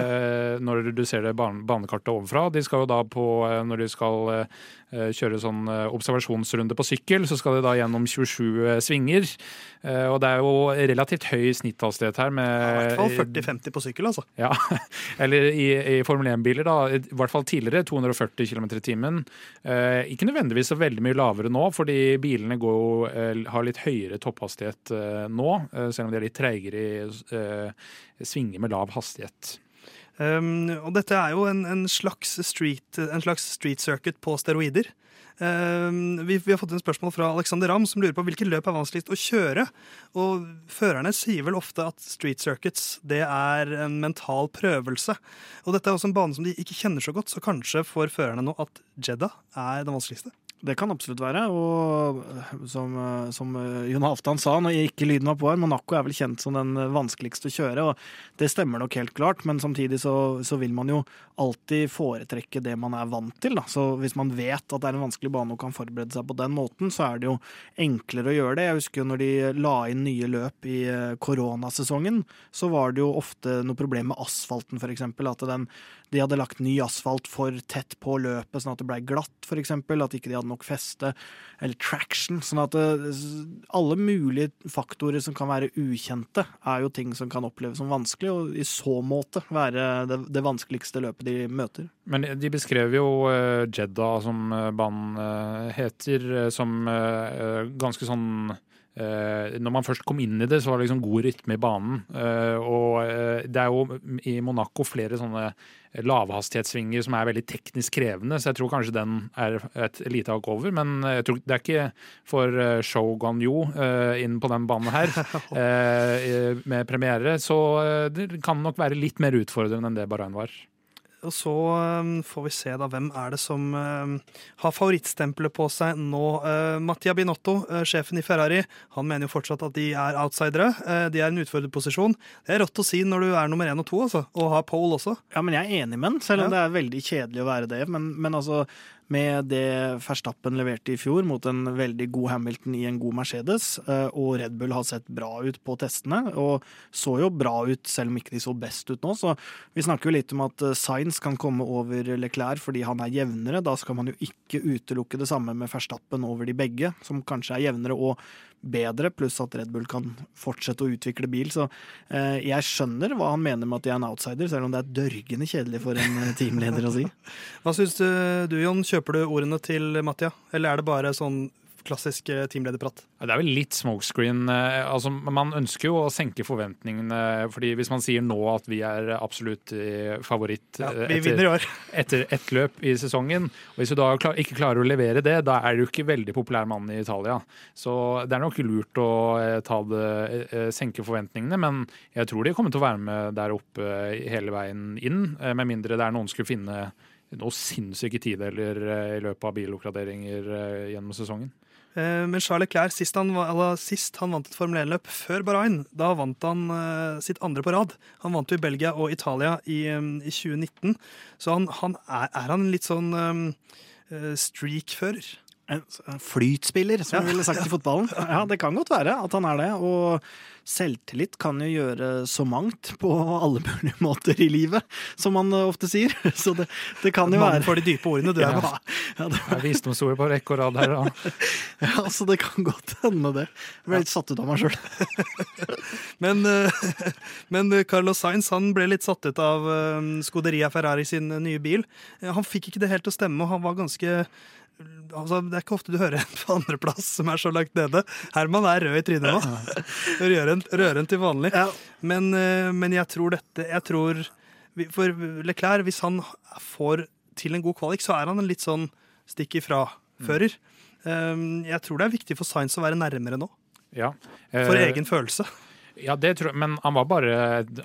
når du ser det banekartet ovenfra. De skal jo da på, når de skal kjøre sånn observasjonsrunde på sykkel, så skal de da gjennom 27 svinger. Og det er jo relativt høy snitthastighet her. Med, ja, I hvert fall 40-50 på sykkel, altså. Ja, Eller i, i Formel 1-biler, da. I hvert fall tidligere. 240 km i timen. Ikke nødvendigvis så veldig mye lavere nå, fordi bilene går, har litt høyere topphastighet eh, nå, eh, selv om de er litt treigere i eh, svinger med lav hastighet. Um, og dette er jo en, en, slags street, en, slags street, circuit på steroider. Um, vi, vi, har fått en spørsmål fra Alexander Ramm som lurer på hvilket løp er vanskeligst å kjøre. Og Førerne sier vel ofte at street circuits det er en mental prøvelse. Og Dette er også en bane som de ikke kjenner så godt, så kanskje får førerne nå at Jeddah er den vanskeligste. Det kan absolutt være. Og som, som Jon Halvdan sa når ikke lyden var på her, Monaco er vel kjent som den vanskeligste å kjøre. og Det stemmer nok helt klart, men samtidig så, så vil man jo alltid foretrekke det man er vant til. Da. Så hvis man vet at det er en vanskelig bane og kan forberede seg på den måten, så er det jo enklere å gjøre det. Jeg husker jo når de la inn nye løp i eh, koronasesongen, så var det jo ofte noe problem med asfalten, f.eks. At den, de hadde lagt ny asfalt for tett på løpet, sånn at det blei glatt, f.eks. At ikke de hadde nok feste. Eller traction. Sånn at det, alle mulige faktorer som kan være ukjente, er jo ting som kan oppleves som vanskelig, og i så måte være det, det vanskeligste løpet de møter. Men de beskrev jo uh, Jedda, som uh, banen uh, heter, som ganske sånn Uh, når man først kom inn i det, så var det liksom god rytme i banen. Uh, og uh, det er jo i Monaco flere sånne lavhastighetssvinger som er veldig teknisk krevende, så jeg tror kanskje den er et lite hakk over. Men jeg tror det er ikke for Show Guanyu inn på den banen her med premiere, så det kan nok være litt mer utfordrende enn det Bahrain var. Og så um, får vi se da hvem er det som um, har favorittstempelet på seg nå. Uh, Mattia Binotto, uh, sjefen i Ferrari, han mener jo fortsatt at de er outsidere. Uh, de er i en utfordrerposisjon. Det er rått å si når du er nummer én og to, altså. Og har pole også. Ja, men jeg er enig med den, selv om Ja. det er veldig kjedelig å være det. Men, men altså, med det Verstappen leverte i fjor mot en veldig god Hamilton i en god Mercedes, eh, og Red Bull har sett bra ut på testene, og så jo bra ut selv om ikke de så best ut nå, så vi snakker jo litt om at eh, Sainz kan komme over Leclerc fordi han er jevnere. Da skal man jo ikke utelukke det samme med Verstappen over de begge, som kanskje er jevnere og bedre, pluss at Red Bull kan fortsette å utvikle bil. Så eh, jeg skjønner hva han mener med at de er en outsider, selv om det er dørgende kjedelig for en eh, teamleder å si. Hva syns du, du, Jon? Kjøper du ordene til Mattia, eller er det bare sånn klassisk eh, teamlederprat? Det er vel litt smokescreen. eh, Altså, man ønsker jo å senke forventningene. fordi Hvis man sier nå at vi er absolutt eh, favoritt Ja, vi etter, i år. etter ett løp i sesongen, og hvis du da ikke klarer å levere det, da er du ikke veldig populær mann i Italia. Så det er nok lurt å ta det, senke forventningene, men jeg tror de kommer til å være med der oppe hele veien inn, med mindre det er noen skulle finne noen sinnssyke tideler eh, i løpet av biloppgraderinger eh, gjennom sesongen. Eh, Men Charles Leclerc, sist han, sist han vant et Formel 1-løp, før Bahrain, da vant han sitt andre på rad. Han vant jo i Belgia og Italia i, i 2019. Så han, han er, er han litt sånn um, streak-fører? En flytspiller, som vi ville sagt i fotballen. Ja, det kan godt være at han er det. Og selvtillit kan jo gjøre så mangt på alle mulige måter i livet, som man ofte sier. Så det, det kan jo Mannen være for de dype ordene, du ja, ja, det, er visdomsord på rekke og rad her. Da. ja, så det kan godt hende det. Jeg ble litt satt ut av meg sjøl. Men, eh, men Carlos Sainz han ble litt satt ut av eh, Scuderia Ferrari sin nye bil. Eh, Han fikk ikke det helt til å stemme, og han var ganske Altså, det er ikke ofte du hører en på andreplass som er så langt nede. Herman er rød i trynet nå. Rødrent til vanlig. Ja. Men, eh, men jeg tror dette jeg tror, For Leclerc, hvis han får til en god kvalik, så er han en litt sånn stikk ifra-fører. Mm. Jeg tror det er viktig for Sainz å være nærmere nå, Ja. for Eh, egen følelse. Ja, det tror jeg, men han var bare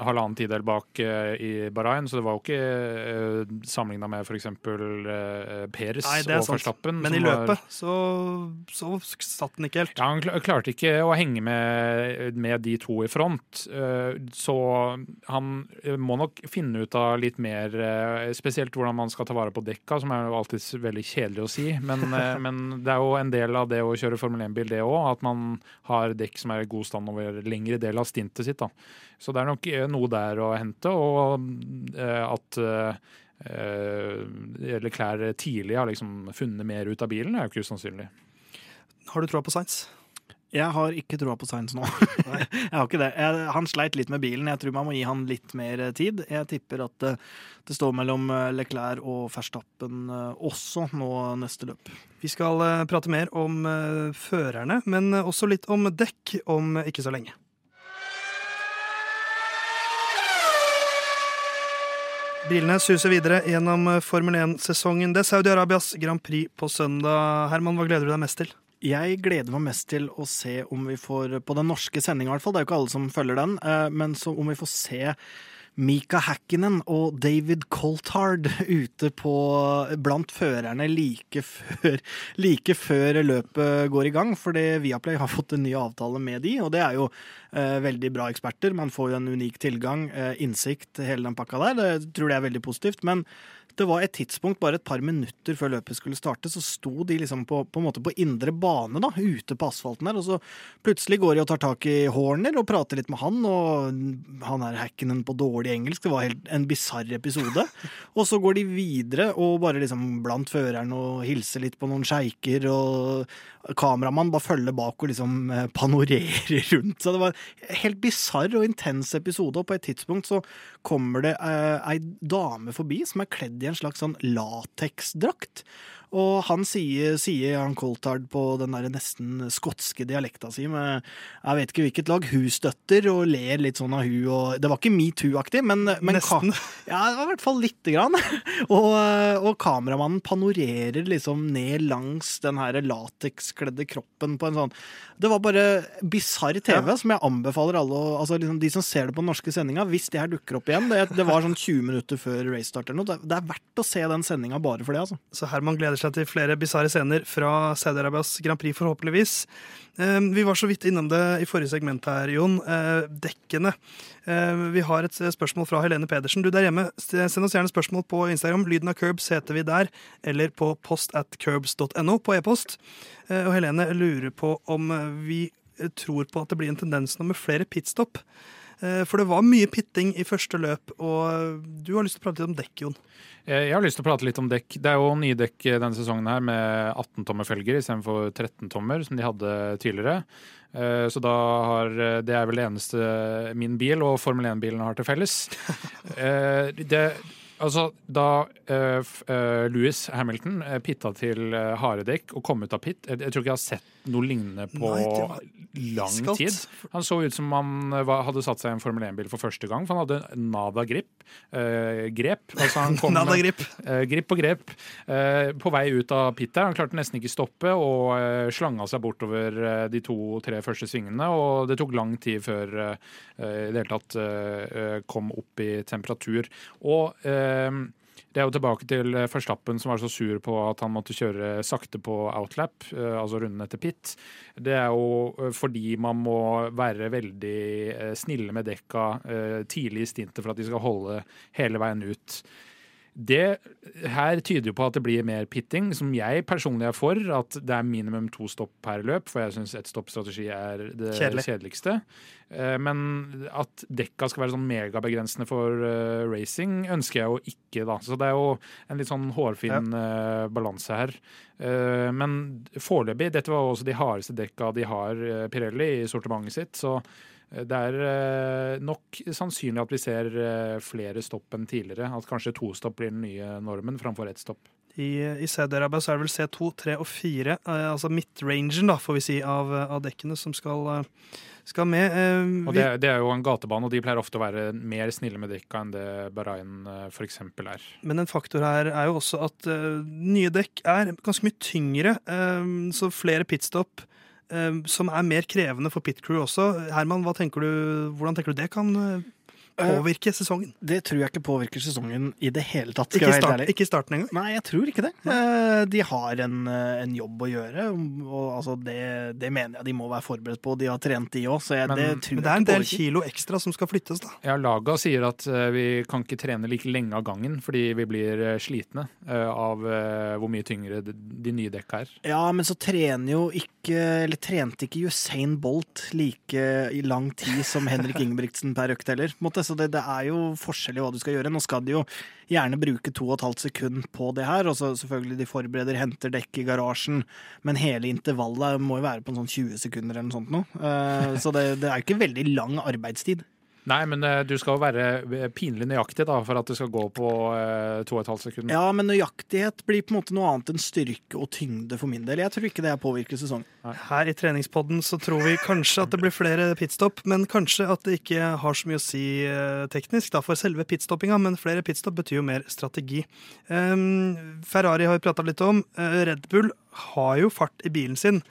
halvannen tidel bak uh, i Bahrain, så det var jo ikke uh, sammenligna med f.eks. Uh, Peres Nei, og sant. Verstappen. Men i løpet var- så, så satt den ikke helt. Ja, Han klarte ikke å henge med, med de to i front, uh, så han eh, må nok finne ut av litt mer eh, Spesielt hvordan man skal ta vare på dekka, som er jo alltid veldig kjedelig å si. Men, eh, men det er jo en del av det å kjøre Formel 1-bil, det òg, at man har dekk som er i god stand over lengre del av stintet sitt. da. Så det er nok eh, noe der å hente, og eh, at eller Leclerc tidlig har liksom funnet mer ut av bilen, er jo ikke usannsynlig. Har du troa på Sainz? Jeg har ikke troa på Sainz nå. jeg har ikke det. Jeg, han sleit litt med bilen. Jeg tror man må gi han litt mer eh, tid. Jeg tipper at det, det står mellom eh, Leclerc og Verstappen eh, også nå neste løp. Vi skal eh, prate mer om eh, førerne, men eh, også litt om dekk om ikke så lenge. Bilene suser videre gjennom eh, Formel 1-sesongen. Det er Saudi-Arabias Grand Prix på søndag. Herman, hva gleder du deg mest til? Jeg gleder meg mest til å se om vi får, på den norske sendinga i hvert fall, det er jo ikke alle som følger den, eh, men om vi får se Mika Hakkinen og David Coltard ute på, blant førerne like før, like før løpet går i gang. Fordi Viaplay har fått en ny avtale med de, og det er jo eh, veldig bra eksperter. Man får jo en unik tilgang, eh, innsikt, hele den pakka der. Det tror jeg er veldig positivt. men det var et tidspunkt, bare et par minutter før løpet skulle starte, så sto de liksom på, på en måte på indre bane, da, ute på asfalten der. Og så plutselig går de og tar tak i Horner og prater litt med han, og han er hackenen på dårlig engelsk. Det var helt en bisarr episode. Og så går de videre og bare liksom blant føreren og hilser litt på noen sjeiker, og kameramann bare følger bak og liksom eh, panorerer rundt. Så det var en helt bisarr og intens episode, og på et tidspunkt så kommer det eh, ei dame forbi som er kledd i en slags sånn lateksdrakt. Og han sier, sier han Coltard på den der nesten skotske dialekta si med jeg vet ikke hvilket lag hun støtter, og ler litt sånn av hun. Og, det var ikke metoo-aktig, men, men Nesten. ja, det var i hvert fall lite grann. og, og kameramannen panorerer liksom ned langs den her latekskledde kroppen på en sånn Det var bare bisarr TV, Ja. som jeg anbefaler alle altså liksom De som ser det på den norske sendinga, hvis det her dukker opp igjen Det, det var sånn 20 minutter før race starter. noe. Det, det er verdt å se den sendinga bare for det, altså. Så Herman gleder seg til flere bisarre scener fra Saudi-Arabias Grand Prix, forhåpentligvis. Eh, Vi var så vidt innom det i forrige segment her, Jon. Eh, Dekkene. Eh, Vi har et spørsmål fra Helene Pedersen. Du der hjemme, send oss gjerne spørsmål på Instagram. Lyden av Curbs heter vi der. Eller på post at curbs.no på e-post. Og Helene lurer på om vi eh, tror på at det blir en tendens nå med flere pitstop. Eh, For det var mye pitting i første løp, og du har lyst til å prate litt om dekk, Jon. Eh, Jeg har lyst til å prate litt om dekk. Det er jo nye dekk denne sesongen her med 18 tommer felger istedenfor 13 tommer, som de hadde tidligere. Eh, Så da har Det er vel det eneste min bil og Formel 1-bilen har til felles. Eh, Det Altså, da uh, f- eh, Louis Hamilton uh, pitta til uh, harde dekk og kom ut av pit Jeg, jeg tror ikke jeg har sett noe lignende på Nei, lang iskaldt. tid. Han så ut som han eh, var, hadde satt seg i en Formel 1-bil for første gang, for han hadde nada grip. Eh, grep. Altså han kom Nada grip. Eh, grip og grep. Eh, på vei ut av pit der. Han klarte nesten ikke stoppe og eh, slanga seg bortover eh, de to-tre første svingene. Og det tok lang tid før eh, eh, i det hele tatt eh, eh, kom opp i temperatur. Og eh, det er jo tilbake til forstappen som var så sur på at han måtte kjøre sakte på outlap, eh, altså runden etter pit. Det er jo eh, fordi man må være veldig eh, snille med dekka eh, tidlig i stintet for at de skal holde hele veien ut. Det her tyder jo på at det blir mer pitting, som jeg personlig er for. At det er minimum to stopp per løp, for jeg syns ett-stopp-strategi er det Kjedelig. kjedeligste. Eh, Men at dekka skal være sånn megabegrensende for eh, racing, ønsker jeg jo ikke, da. Så det er jo en litt sånn hårfin ja. balanse her. Eh, men foreløpig, dette var også de hardeste dekka de har, eh, Pirelli, i sortimentet sitt. så eh, det er eh, nok sannsynlig at vi ser eh, flere stopp enn tidligere. At kanskje to stopp blir den nye normen framfor ett stopp. I, i Saudi-Arabia er det vel C2, 3 og 4, eh, altså midtrangen da, får vi si, av, av dekkene som skal, skal med. Eh, Og det, det er jo en gatebane, og de pleier ofte å være mer snille med dekka enn det Bahrain f.eks. er. men en faktor her er jo også at nye dekk er ganske mye tyngre, så flere pitstop som er mer krevende for pit crew også. Herman, tenker du, hvordan tenker du det kan eh, påvirke sesongen? Det tror jeg ikke påvirker sesongen i det hele tatt. skal Ikke, jeg være helt start, ikke starten engang. Nei, jeg tror ikke det. Eh, De har en, eh, en jobb å gjøre, og altså det, det mener jeg de må være forberedt på. De har trent, de òg, så jeg, Men- det Men det er en del påvirker. kilo ekstra som skal flyttes, da. Ja, Laga sier at eh, vi kan ikke trene like lenge av gangen fordi vi blir eh, slitne eh, av eh, hvor mye tyngre de, nye dekka er. Ja, men så trener jo ikke Eller trente ikke Usain Bolt like i lang tid som Henrik Ingebrigtsen per økt heller. måte. Så det, det er jo forskjell i hva du skal gjøre. Nå skal de jo gjerne bruke to og et halvt sekund på det her. Og så selvfølgelig de forbereder, henter dekk i garasjen. Men hele intervallet må jo være på en sånn 20 sekunder eller noe sånt nå. Eh, Så det, det er jo ikke veldig lang arbeidstid. Nei, men eh, du skal jo være eh, pinlig nøyaktig da, for at det skal gå på eh, to og et halvt sekund. Ja, men nøyaktighet blir på en måte noe annet enn styrke og tyngde for min del. Jeg tror ikke det påvirker sesongen. Her i treningspodden så tror vi kanskje at det blir flere pitstop, men kanskje at det ikke har så mye å si teknisk da, for selve pitstoppinga, men flere pitstop betyr jo mer strategi. Um, Ferrari har vi prata litt om. Red Bull har jo fart i bilen sin,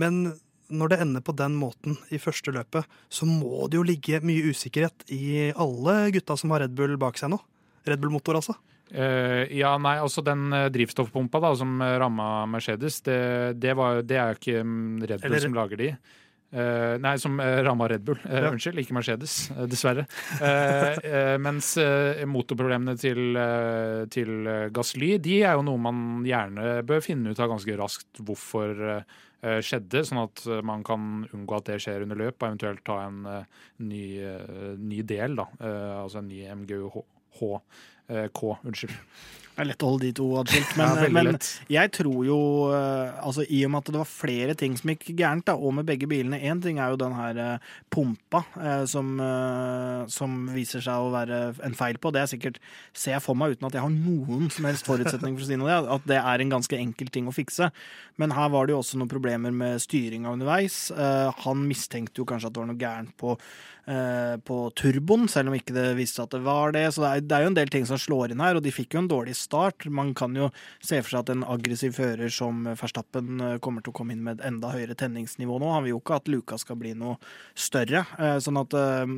men når det ender på den måten i første løpet, så må det jo ligge mye usikkerhet i alle gutta som har Red Bull bak seg nå. Red Bull-motor, altså. Uh, ja, nei, altså den eh, drivstoffpumpa da, som ramma Mercedes, det, det, var, det er jo ikke mm, Red Bull Eller- som lager de. Uh, nei, som uh, ramma Red Bull. Uh, Ja. Unnskyld, ikke Mercedes, dessverre. Mens motorproblemene til, til Gasly, de er jo noe man gjerne bør finne ut av ganske raskt hvorfor skjedde, sånn at eh, man kan unngå at det skjer under løp, og eventuelt ta en eh, ny, eh, ny del, da. Eh, altså en ny MGUH. Unnskyld. Det er lett å holde de to atskilt, men, Ja, men jeg tror jo eh, altså I og med at det var flere ting som gikk gærent, da, og med begge bilene Én ting er jo den her eh, pumpa eh, som, som viser seg å være en feil på. Det er sikkert, ser jeg for meg uten at jeg har noen som helst forutsetning for å si noe, det, at det er en ganske enkel ting å fikse. Men her var det jo også noen problemer med styringa underveis. Han mistenkte jo kanskje at det var noe gærent på på turboen, selv om ikke det viste at det var det. Så det er, det er jo en del ting som slår inn her, og de fikk jo en dårlig start. Man kan jo se for seg at en aggressiv fører som Verstappen eh, kommer til å komme inn med et enda høyere tenningsnivå nå. Han vil jo ikke at Luka skal bli noe større. eh, Sånn at eh,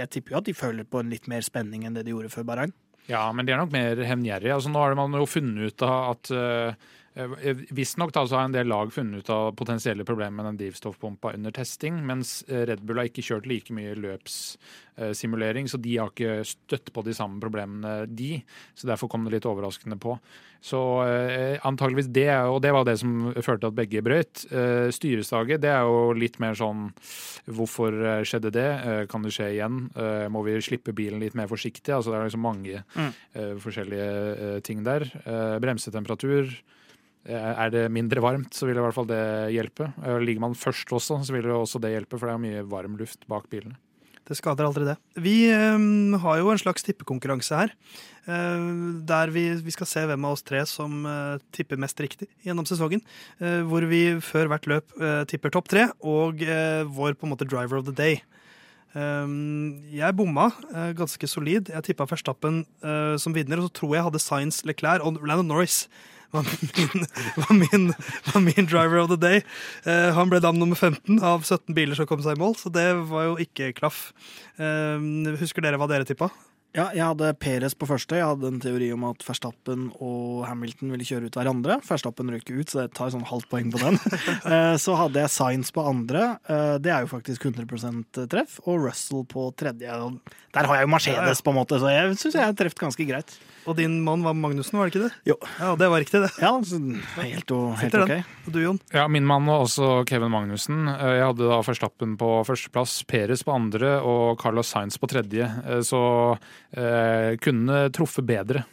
jeg tipper jo at de føler på en litt mer spenning enn det de gjorde før Bahrain. Ja, men de er nok mer hevngjerrige. Altså, nå har man jo funnet ut av at uh, Visstnok så har en del lag funnet ut av potensielle problemer med den drivstoffpumpa under testing, mens eh, Red Bull har ikke kjørt like mye løpssimulering, så de har ikke støtt på de samme problemene, de. Så derfor kom det litt overraskende på. Så eh, antageligvis det, og det var det som førte til at begge brøyt. Eh, det er jo litt mer sånn Hvorfor eh, skjedde det? Eh, kan det skje igjen? Eh, må vi slippe bilen litt mer forsiktig? Altså det er liksom mange mm. forskjellige eh, ting der. Eh, bremsetemperatur. Eh, Er det mindre varmt, så vil i hvert fall det hjelpe. Eh, Ligger man først også, så vil det også det hjelpe, for det er mye varm luft bak bilene. Det skader aldri det. Vi eh, har jo en slags tippekonkurranse her. eh, der vi, vi skal se hvem av oss tre som eh, tipper mest riktig gjennom sesongen. eh, hvor vi før hvert løp tipper topp tre og vår på en måte driver of the day. Eh, jeg bomma ganske solid. Jeg tippa Verstappen som vinner, og så tror jeg hadde Science Leclerc og Landon Norris. Var min, var, min, var min driver of the day. Eh, han ble dam nummer 15 av 17 biler som kom seg i mål, så det var jo ikke klaff. Eh, husker dere hva dere tippa? Ja, jeg hadde Peres på første. Jeg hadde en teori om at Verstappen og Hamilton ville kjøre ut hverandre. Verstappen røk ut, så jeg tar sånn halvt poeng på den. Eh, så hadde jeg Science på andre. Eh, Det er jo faktisk 100% treff. Og Russell på tredje. Der har jeg jo Mercedes, på en måte, så jeg syns jeg har truffet ganske greit. Og din mann var Magnussen, var det ikke det? Jo. Ja, det var riktig, det. Ja, så helt, og, helt ok. Og du, Jon? Ja, min mann var også Kevin Magnussen. Eh, Jeg hadde da Verstappen på førsteplass, Peres på andre og Carlos Sainz på tredje. Så kunne truffet bedre.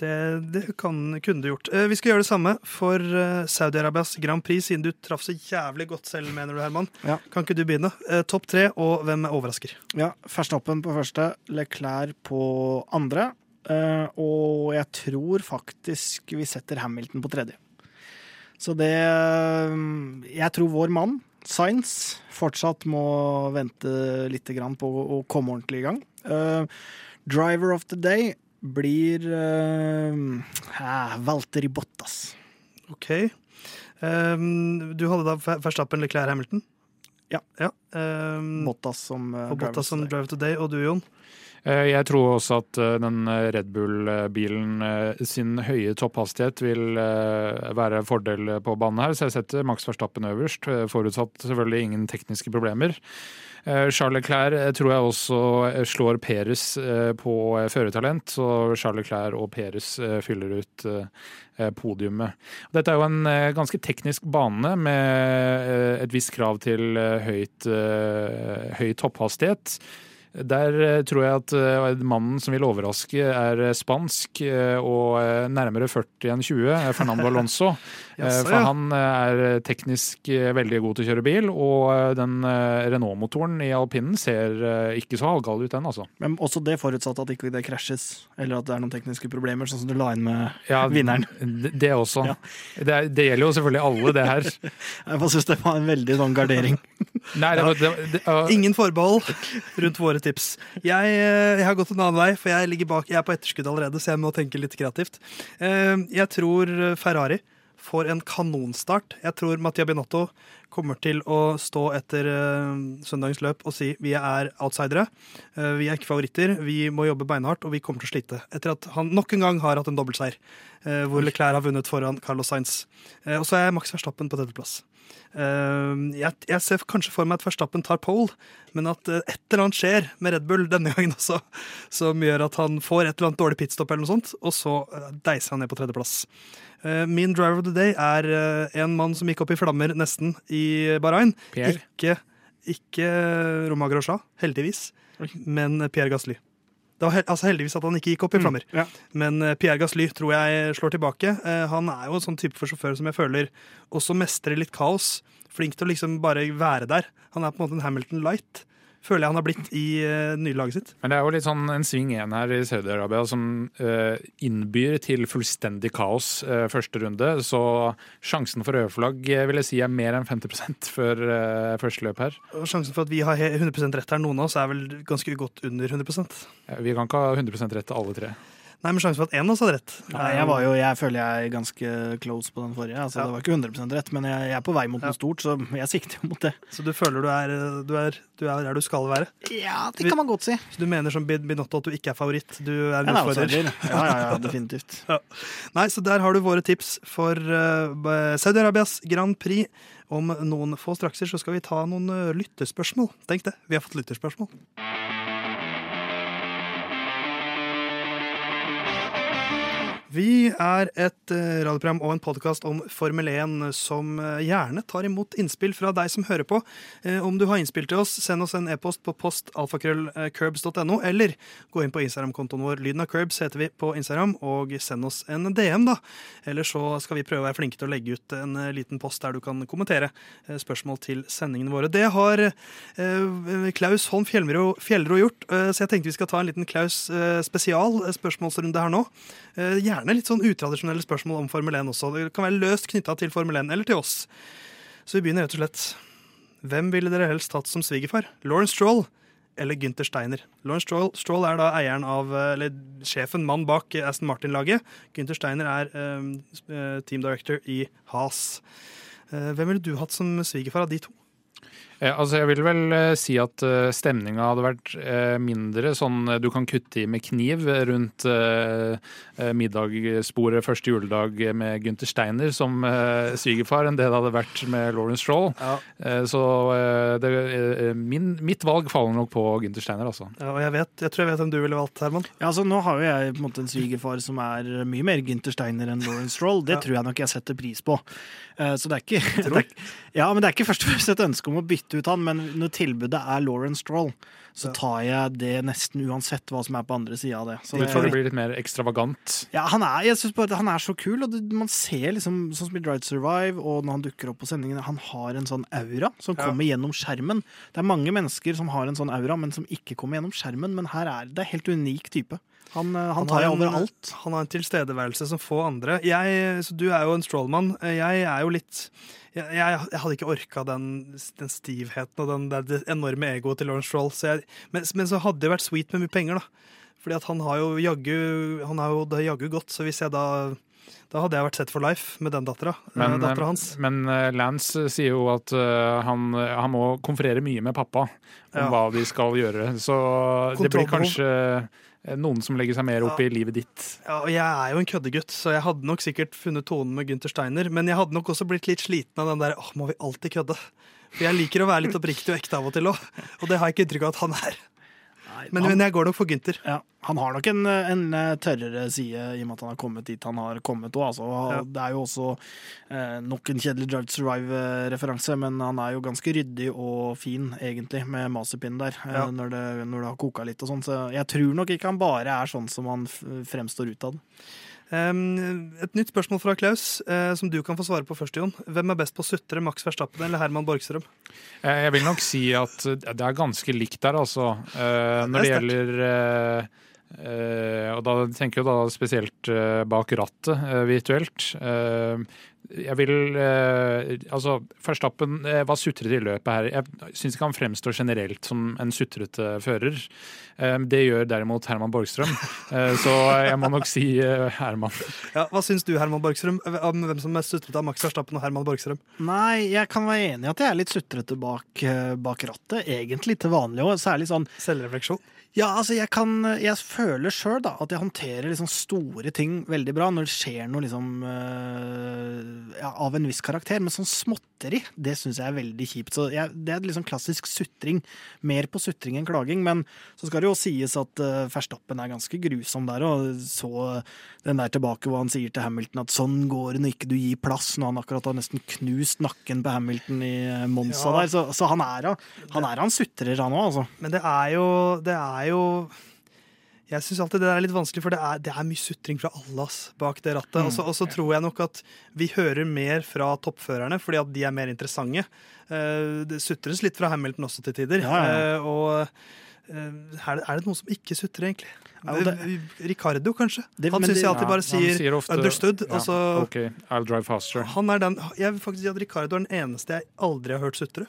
Det, det kan, kunne du gjort. Eh, Vi skal gjøre det samme for eh, Saudi-Arabias Grand Prix, siden du traff så jævlig godt selv, mener du, Herman. Ja. Kan ikke du begynne? Eh, Topp tre, og hvem overrasker? Ja, Verstappen på første, Leclerc på andre. eh, Og jeg tror faktisk vi setter Hamilton på tredje. Så det eh, Jeg tror vår mann, Science, fortsatt må vente litt grann på å komme ordentlig i gang. Driver of the day blir uh, Valtteri Bottas. OK. Um, du hadde da Verstappen, Leclerc, Hamilton? Ja. ja. Um, Bottas som uh, og Bottas som driver today, og du, Jon? Eh, Jeg tror også at den Red Bull-bilen sin høye topphastighet vil være en fordel på banen her, så jeg setter Max Verstappen øverst, forutsatt selvfølgelig ingen tekniske problemer. Eh, Charles Leclerc eh, tror jeg også eh, slår Peres på førertalent, så Charles Leclerc og Peres fyller ut podiumet. Dette er jo en ganske teknisk bane med et visst krav til høyt, høy topphastighet. Der eh, tror jeg at eh, mannen som vil overraske, er eh, spansk og nærmere 40 enn 20, eh, Fernando Alonso. For ja. han er teknisk veldig god til å kjøre bil, og den Renault-motoren i alpinen ser ikke så halvgal ut, den, altså. Men også det forutsatt at ikke det krasjes, eller at det er noen tekniske problemer, sånn som du la inn med Ja, vinneren. Det, også. Ja. Det, det gjelder jo selvfølgelig alle, det her. Jeg bare synes det var en veldig sånn gardering. Nei, det, var- det, det, var... Ingen forbehold rundt våre tips. Jeg, eh, jeg har gått en annen vei, for jeg ligger bak, jeg er på etterskudd allerede, så jeg må tenke litt kreativt. Eh, Jeg tror Ferrari får en kanonstart. Jeg tror Mattia Binotto kommer til å stå etter eh, søndagens løp og si vi er outsidere. Vi er ikke favoritter, vi må jobbe beinhardt, og vi kommer til å slite. Etter at han nok en gang har hatt en dobbeltseier, hvor Leclerc har vunnet foran Carlos Sainz. Og så er Max Verstappen på tredjeplass. Eh, jeg, jeg ser kanskje for meg at Verstappen tar pole, men at eh, et eller annet skjer med Red Bull denne gangen også, som gjør at han får et eller annet dårlig pitstop, eller noe sånt, og så eh, deiser han ned på tredjeplass. Min driver of the day er en mann som gikk opp i flammer nesten i Bahrain. Pierre. Ikke, ikke Romagrosja, heldigvis, men Pierre Gasly. Det var altså heldigvis at han ikke gikk opp i flammer. Ja. Men eh, Pierre Gasly tror jeg slår tilbake. Eh, Han er jo en sånn type for sjåfør som jeg føler også mestrer litt kaos. Flink til å liksom bare være der. Han er på en måte en Hamilton light. Føler jeg han har blitt i uh, nye laget sitt. Men det er jo litt sånn en sving igjen her i Saudi-Arabia som uh, innbyr til fullstendig kaos uh, første runde. Så sjansen for rødflagg eh, vil jeg si er mer enn 50 før uh, første løp her. Og Sjansen for at vi har he- 100 rett her, noen av oss, er vel ganske godt under 100 ja, Vi kan ikke ha 100 rett til alle tre. Nei, men sjansen for at én av oss hadde rett Nei, jeg, var jo, jeg føler jeg er ganske close på den forrige. Altså, Ja. Det var ikke 100% rett, men jeg, jeg er på vei mot Ja. noe stort, så jeg sikter jo mot det. Så du føler du er, du er, du er der du skal være? Ja, det kan man godt si. Så du mener som Binotto at du ikke er favoritt? Du er en utfordrer? Ja, ja, ja, definitivt. Nei, så der har du våre tips for uh, Saudi-Arabias Grand Prix. Om noen få strakser så skal vi ta noen eh, lyttespørsmål. Tenk det, vi har fått lytterspørsmål. Vi er et eh, radioprogram og en podkast om Formel 1 som eh, gjerne tar imot innspill fra deg som hører på. Eh, Om du har innspill til oss, send oss en e-post på postalfakrøllcurbs.no, eller gå inn på Instagram-kontoen vår. Lyden av Curbs heter vi på Instagram, og send oss en DM, da. Eller så skal vi prøve å være flinke til å legge ut en liten post der du kan kommentere spørsmål til sendingene våre. Det har Klaus Holm Fjellro, gjort, så jeg tenkte vi skal ta en liten Klaus spesial spørsmålsrunde her nå. Eh, Gjerne litt sånn utradisjonelle spørsmål om Formel 1 også. Det kan være løst knytta til Formel 1 eller til oss. Så vi begynner rett og slett. Hvem ville dere helst hatt som svigerfar? Lawrence Stroll eller Gunther Steiner? Lawrence Stroll, Stroll er da eieren av, eh, eller sjefen, mann bak Aston Martin-laget. Gunther Steiner er eh, eh, team director i Haas. Eh, hvem ville du hatt som svigerfar av de to? Eh, altså jeg vil vel eh, si at eh, stemninga hadde vært eh, mindre sånn du kan kutte i med kniv rundt middagsbordet første juledag med Gunther Steiner som svigerfar, enn det det hadde vært med Lawrence Stroll. Ja. Eh, så det, min, mitt valg faller nok på Gunther Steiner, altså. Ja, og jeg, vet, jeg tror jeg vet hvem du ville valgt, Herman. Ja, altså Nå har jo jeg på en måte en svigerfar som er mye mer Gunther Steiner enn Lawrence Stroll. Det Ja. tror jeg nok jeg setter pris på. Eh, Så det er ikke det er, Ja, men det er ikke først og fremst et ønske om å bytte ut han, men når tilbudet er Lauren Stroll, så tar jeg det nesten uansett hva som er på andre sida av det. Så Du det, tror det blir litt mer ekstravagant? ja, han er, jeg synes bare han er så kul, og det, man ser liksom sånn som i Drive Survive, og når han dukker opp på sendingene, han har en sånn aura som Ja. kommer gjennom skjermen. Det er mange mennesker som har en sånn aura, men som ikke kommer gjennom skjermen, men her er det er helt unik type. Han, han, han tar jeg en- overalt. Han har en tilstedeværelse som få andre. Jeg, så du er jo en Strollmann. Jeg er jo litt jeg, jeg, jeg hadde ikke orka den, den stivheten og den, det, det enorme egoet til Lawrence Stroll. Så jeg, men, men så hadde det vært sweet med mye penger, da. Fordi at han har jo jaggu Han har jo det jaggu godt, så hvis jeg da da hadde jeg vært sett for life med den dattera. Men, eh, hans. men eh, Lance sier jo at eh, han, han må konferere mye med pappa om Ja. hva de skal gjøre. Så det blir kanskje eh, noen som legger seg mer opp Ja. i livet ditt. Ja, og jeg er jo en køddegutt, så jeg hadde nok sikkert funnet tonen med Gunther Steiner. Men jeg hadde nok også blitt litt sliten av den der åh, må vi alltid kødde? For jeg liker å være litt oppriktig og ekte av og til òg, og det har jeg ikke inntrykk av at han er. Men, han, men jeg går nok for Gunther. ja, han har nok en, en eh, tørrere side i og med at han har kommet dit han har kommet. Også, altså. Ja. Det er jo også eh, nok en kjedelig Drive to Survive-referanse, men han er jo ganske ryddig og fin, egentlig, med maserpinnen der, eh, Ja. når, det, når det har koka litt og sånn. Så jeg tror nok ikke han bare er sånn som han fremstår utad. Et nytt spørsmål fra Klaus, eh, som du kan få svare på først, Jon. Hvem er best på å sutre, Max Verstappen eller Herman Borgstrøm? Eh, Jeg vil nok si at det er ganske likt der, altså. Eh, Når det Det er gjelder eh, eh, Og da tenker jeg da spesielt eh, bak rattet eh, virtuelt. Eh, Jeg vil eh, Altså, Verstappen eh, var sutrete i løpet her. Jeg syns ikke han fremstår generelt som en sutrete fører. Eh, Det gjør derimot Herman Borgstrøm, Eh, så jeg må nok si eh, Herman. Ja, hva syns du, Herman Borgstrøm, om hvem som er mest sutrete av Max Verstappen og Herman Borgstrøm? Nei, jeg kan være enig i at jeg er litt sutrete bak, eh, bak rattet. Egentlig til vanlig òg. Særlig sånn Selvrefleksjon? Ja, altså jeg kan Jeg føler sjøl at jeg håndterer liksom store ting veldig bra når det skjer noe liksom øh, ja, av en viss karakter. Men sånn småtteri, det syns jeg er veldig kjipt. Så jeg, Det er liksom klassisk sutring. Mer på sutring enn klaging. Men så skal det jo sies at uh, Verstappen er ganske grusom der. Og så den der tilbake hvor han sier til Hamilton at sånn går det når ikke du gir plass, når han akkurat har nesten knust nakken på Hamilton i eh, Monza Ja. der. Så, så han er han er han sutrer, han òg, altså. Men det er jo Det er jo Jeg syns alltid det er litt vanskelig, for det er, det er mye sutring fra alle bak det rattet. Mm. Og så- tror jeg nok at vi hører mer fra toppførerne, fordi at de er mer interessante. Uh, Det sutres litt fra Hamilton også til tider. Ja, ja. Uh, Og uh, er det, er det noen som ikke sutrer, egentlig? Ja, det- Ricardo, kanskje. Det- han syns jeg alltid bare sier, sier, ofte- understood. Ja, og så OK, I'll drive faster. han er den, Jeg vil faktisk si at Ricardo er den eneste jeg aldri har hørt sutre.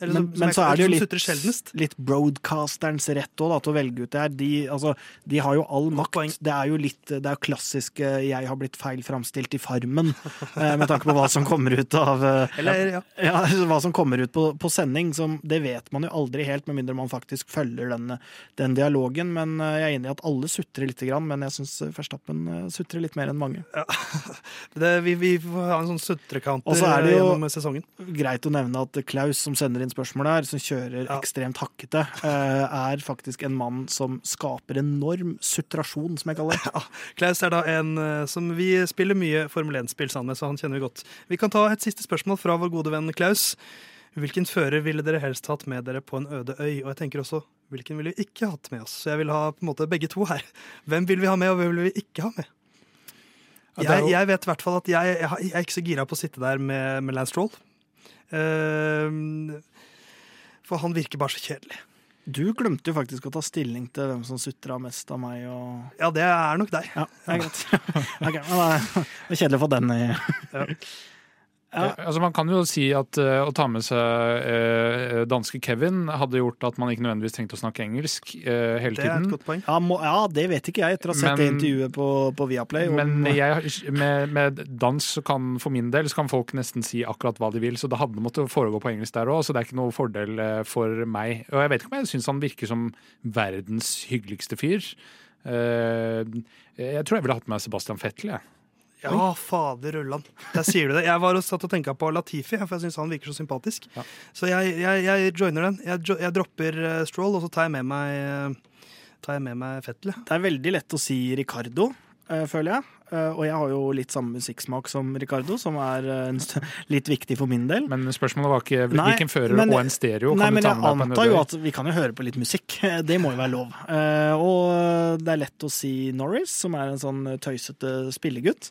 Eller Men, som, men så er det jo litt, litt broadcasterens rett da, til å velge ut det her. De, altså, de har jo all makt. poeng. Det er jo litt Det er jo klassisk eh, 'jeg har blitt feil framstilt i Farmen', eh, med tanke på hva som kommer ut av eh, Eller, ja. ja, hva som kommer ut på, på sending. Som, det vet man jo aldri helt, med mindre man faktisk følger den, den dialogen. Men jeg er enig i at alle sutrer lite grann, men jeg syns Verstappen sutrer litt mer enn mange. Det, vi, vi får ha en sånn sutrecounter Og så er det jo- gjennom sesongen. Greit å nevne at Klaus, som sender inn spørsmål her, som kjører Ja. ekstremt hakkete, eh, er faktisk en mann som skaper enorm sutrasjon, som jeg kaller det. Klaus er da en eh, som vi spiller mye Formel 1-spill sammen med, så han kjenner vi godt. Vi kan ta et siste spørsmål fra vår gode venn Klaus. Hvilken fører ville dere helst hatt med dere på en øde øy? Og jeg tenker også, hvilken ville vi ikke hatt med oss? Så jeg vil ha på en måte begge to her. Hvem vil vi ha med, og hvem vil vi ikke ha med? Ja, Jeg, jeg vet i hvert fall at jeg, jeg, jeg er ikke så gira på å sitte der med, med Lance Stroll. Eh, for han virker bare så kjedelig. Du glemte jo faktisk å ta stilling til hvem som sutra mest av meg og Ja, det er nok deg. Ja, det er greit. okay, men det er kjedelig å få den i Ja. Ja. Eh, Altså Man kan jo si at uh, å ta med seg uh, danske Kevin hadde gjort at man ikke nødvendigvis trengte å snakke engelsk uh, hele Det er et godt poeng. Ja, må, ja, det vet ikke jeg, etter å ha sett det intervjuet på, på Viaplay. om- Men jeg, med, med dans så kan for min del så kan folk nesten si akkurat hva de vil, så det hadde måttet foregå på engelsk der òg, så det er ikke noe fordel for meg. Og jeg vet ikke om jeg syns han virker som verdens hyggeligste fyr. Eh, Jeg tror jeg ville hatt med Sebastian Fettel, jeg. Ja, fader Ulland, Der sier du det. Jeg var og satt og tenka på Latifi, for jeg syns han virker så sympatisk. Ja. Så jeg, jeg, jeg joiner den. Jeg, jeg dropper uh, Stroll, og så tar jeg med meg uh, Tar jeg med meg Fettel. Det er veldig lett å si Ricardo, føler jeg. Eh, og jeg har jo litt samme musikksmak som Ricardo, som er eh, litt viktig for min del. Men spørsmålet var ikke Nei, hvilken fører men- og en stereo Nei, kan men du ta jeg med deg på en antar jo at vi kan jo høre på litt musikk. Det må jo være lov. Eh, og det er lett å si Norris, som er en sånn tøysete spillegutt.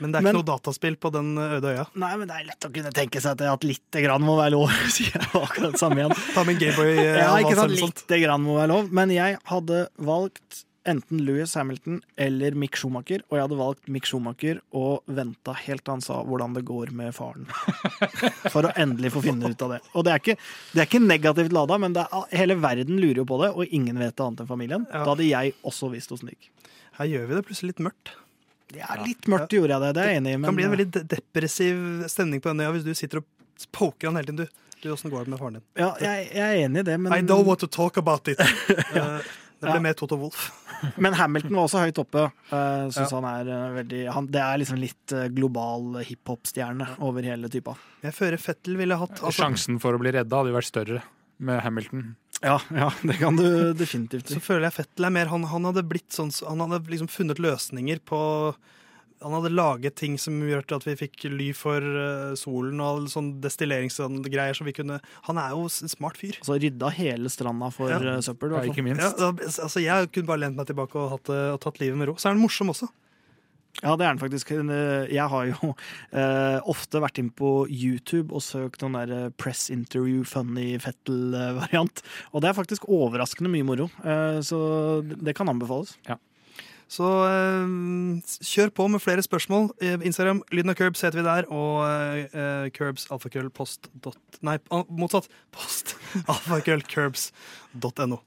Men det er Men- ikke noe dataspill på den eh, øde øya. Nei, men det er lett å kunne tenke seg at litt grann må være lov. Sier jeg akkurat det samme igjen. Ta med en Gameboy. eh, Ja, ikke sant, lite grann må være lov. Men jeg hadde valgt enten Louis Hamilton eller Mick Schumacher, og jeg hadde valgt Mick Schumacher og venta helt til han sa hvordan det går med faren. For å endelig få finne ut av det. Og det er ikke, det er ikke negativt lada, men det er, hele verden lurer jo på det, og ingen vet det annet enn familien. Ja. Da hadde jeg også visst åssen det gikk. Her gjør vi det plutselig litt mørkt. Ja, litt mørkt gjorde jeg det, det er jeg enig i. Det kan bli en veldig depressiv stemning på den øya hvis du sitter og poker han hele tiden. Du, du åssen går det med faren din? ja, jeg, jeg er enig i det, men I don't want to talk about it. Eh, det ble Ja. mer Toto Wolff. Men Hamilton var også høyt oppe. Uh, Syns Ja. han er eh, veldig han, Det er liksom litt eh, global hiphop-stjerne over hele typa. Jeg føler Fettel ville hatt altså, Sjansen for å bli redda hadde jo vært større med Hamilton. Ja, ja, det kan du definitivt Så føler jeg Fettel er mer Han, han hadde blitt sånn Han hadde liksom funnet løsninger på Han hadde laget ting som gjorde at vi fikk ly for eh, solen og all sånn destilleringsgreier som vi kunne Han er jo en smart fyr. Altså rydda hele stranda for Ja. eh, søppel. i Ja, ikke minst. Ja, da, altså Jeg kunne bare lent meg tilbake og, hatt, og tatt livet med ro. Så er han morsom også. Ja, det er den faktisk. Eh, Jeg har jo eh, ofte vært inn på YouTube og søkt noen der eh, press interview funny Fettel-variant. Og det er faktisk overraskende mye moro. Eh, så det kan anbefales. Så eh, kjør på med flere spørsmål. Eh, Instagram, lyden av Curbs heter vi der, og uh, Curbs alfakrøll post dot Nei, motsatt. Post alfakrøll curbs.no.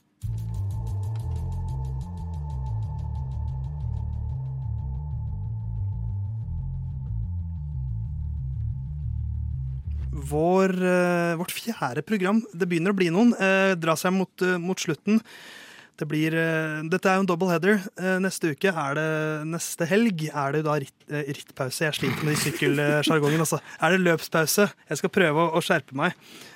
Vår, vårt fjerde program, det begynner å bli noen, eh, drar seg mot, mot slutten. Det blir, eh, dette er jo en double header. Eh, Neste uke er det neste helg er det da ritt, eh, rittpause. Jeg sliter med sykkelsjargongen. Altså. Er det løpspause? Jeg skal prøve å skjerpe meg.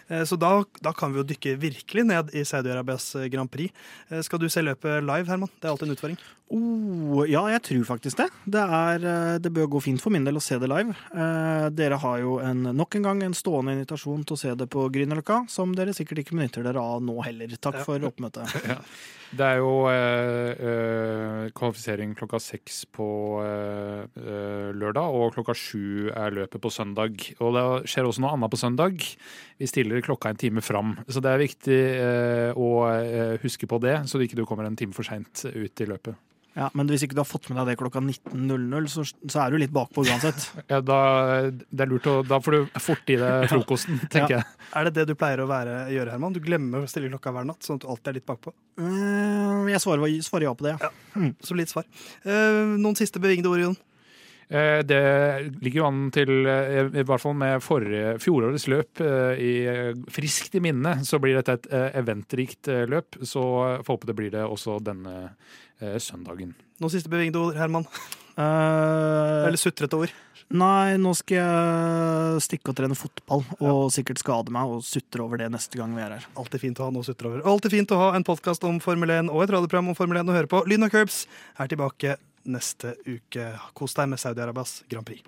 Eh, Så da, da kan vi jo dykke virkelig ned i Saudi-Arabias eh, Grand Prix. Eh, Skal du se løpet live, Herman? Det er alltid en utfordring. Oh, ja, jeg tror faktisk det. Det, er, det bør gå fint for min del å se det live. Eh, dere har jo en, nok en gang en stående invitasjon til å se det på Grünerløkka, som dere sikkert ikke benytter dere av nå heller. Takk Ja. for oppmøtet. Det er jo eh, eh, kvalifisering klokka seks på eh, eh, lørdag, og klokka sju er løpet på søndag. Og det skjer også noe annet på søndag. Vi stiller klokka en time fram. Så det er viktig eh, å eh, huske på det, så du ikke du kommer en time for seint ut i løpet. Ja, men hvis ikke du har fått med deg det klokka 19.00, så, så er du litt bakpå uansett. Ja, da, det er lurt å, da får du fort i deg frokosten, tenker jeg. Er det det du pleier å være, gjøre, Herman? Du glemmer å stille klokka hver natt, sånn at du alltid er litt bakpå? Mm, jeg svarer, svarer ja på det, ja. Solid svar. Uh, Noen siste bevingede ord, Jon? Eh, Det ligger jo an til, eh, i hvert fall med forrige, fjorårets løp, eh, i friskt i minne, så blir dette et eventrikt løp. Så får håpe det blir det også denne søndagen. Noen siste bevingede ord, Herman? Uh, Eller sutrete ord? Nei, nå skal jeg stikke og trene fotball, og sikkert skade meg og sutre over det neste gang vi er her. Alltid fint å ha noe å sutre over. Og Alltid fint å ha en podkast om Formel 1 og et radioprogram om Formel 1 å høre på. Lyn og Curbs er tilbake neste uke. Kos deg med Saudi-Arabias Grand Prix.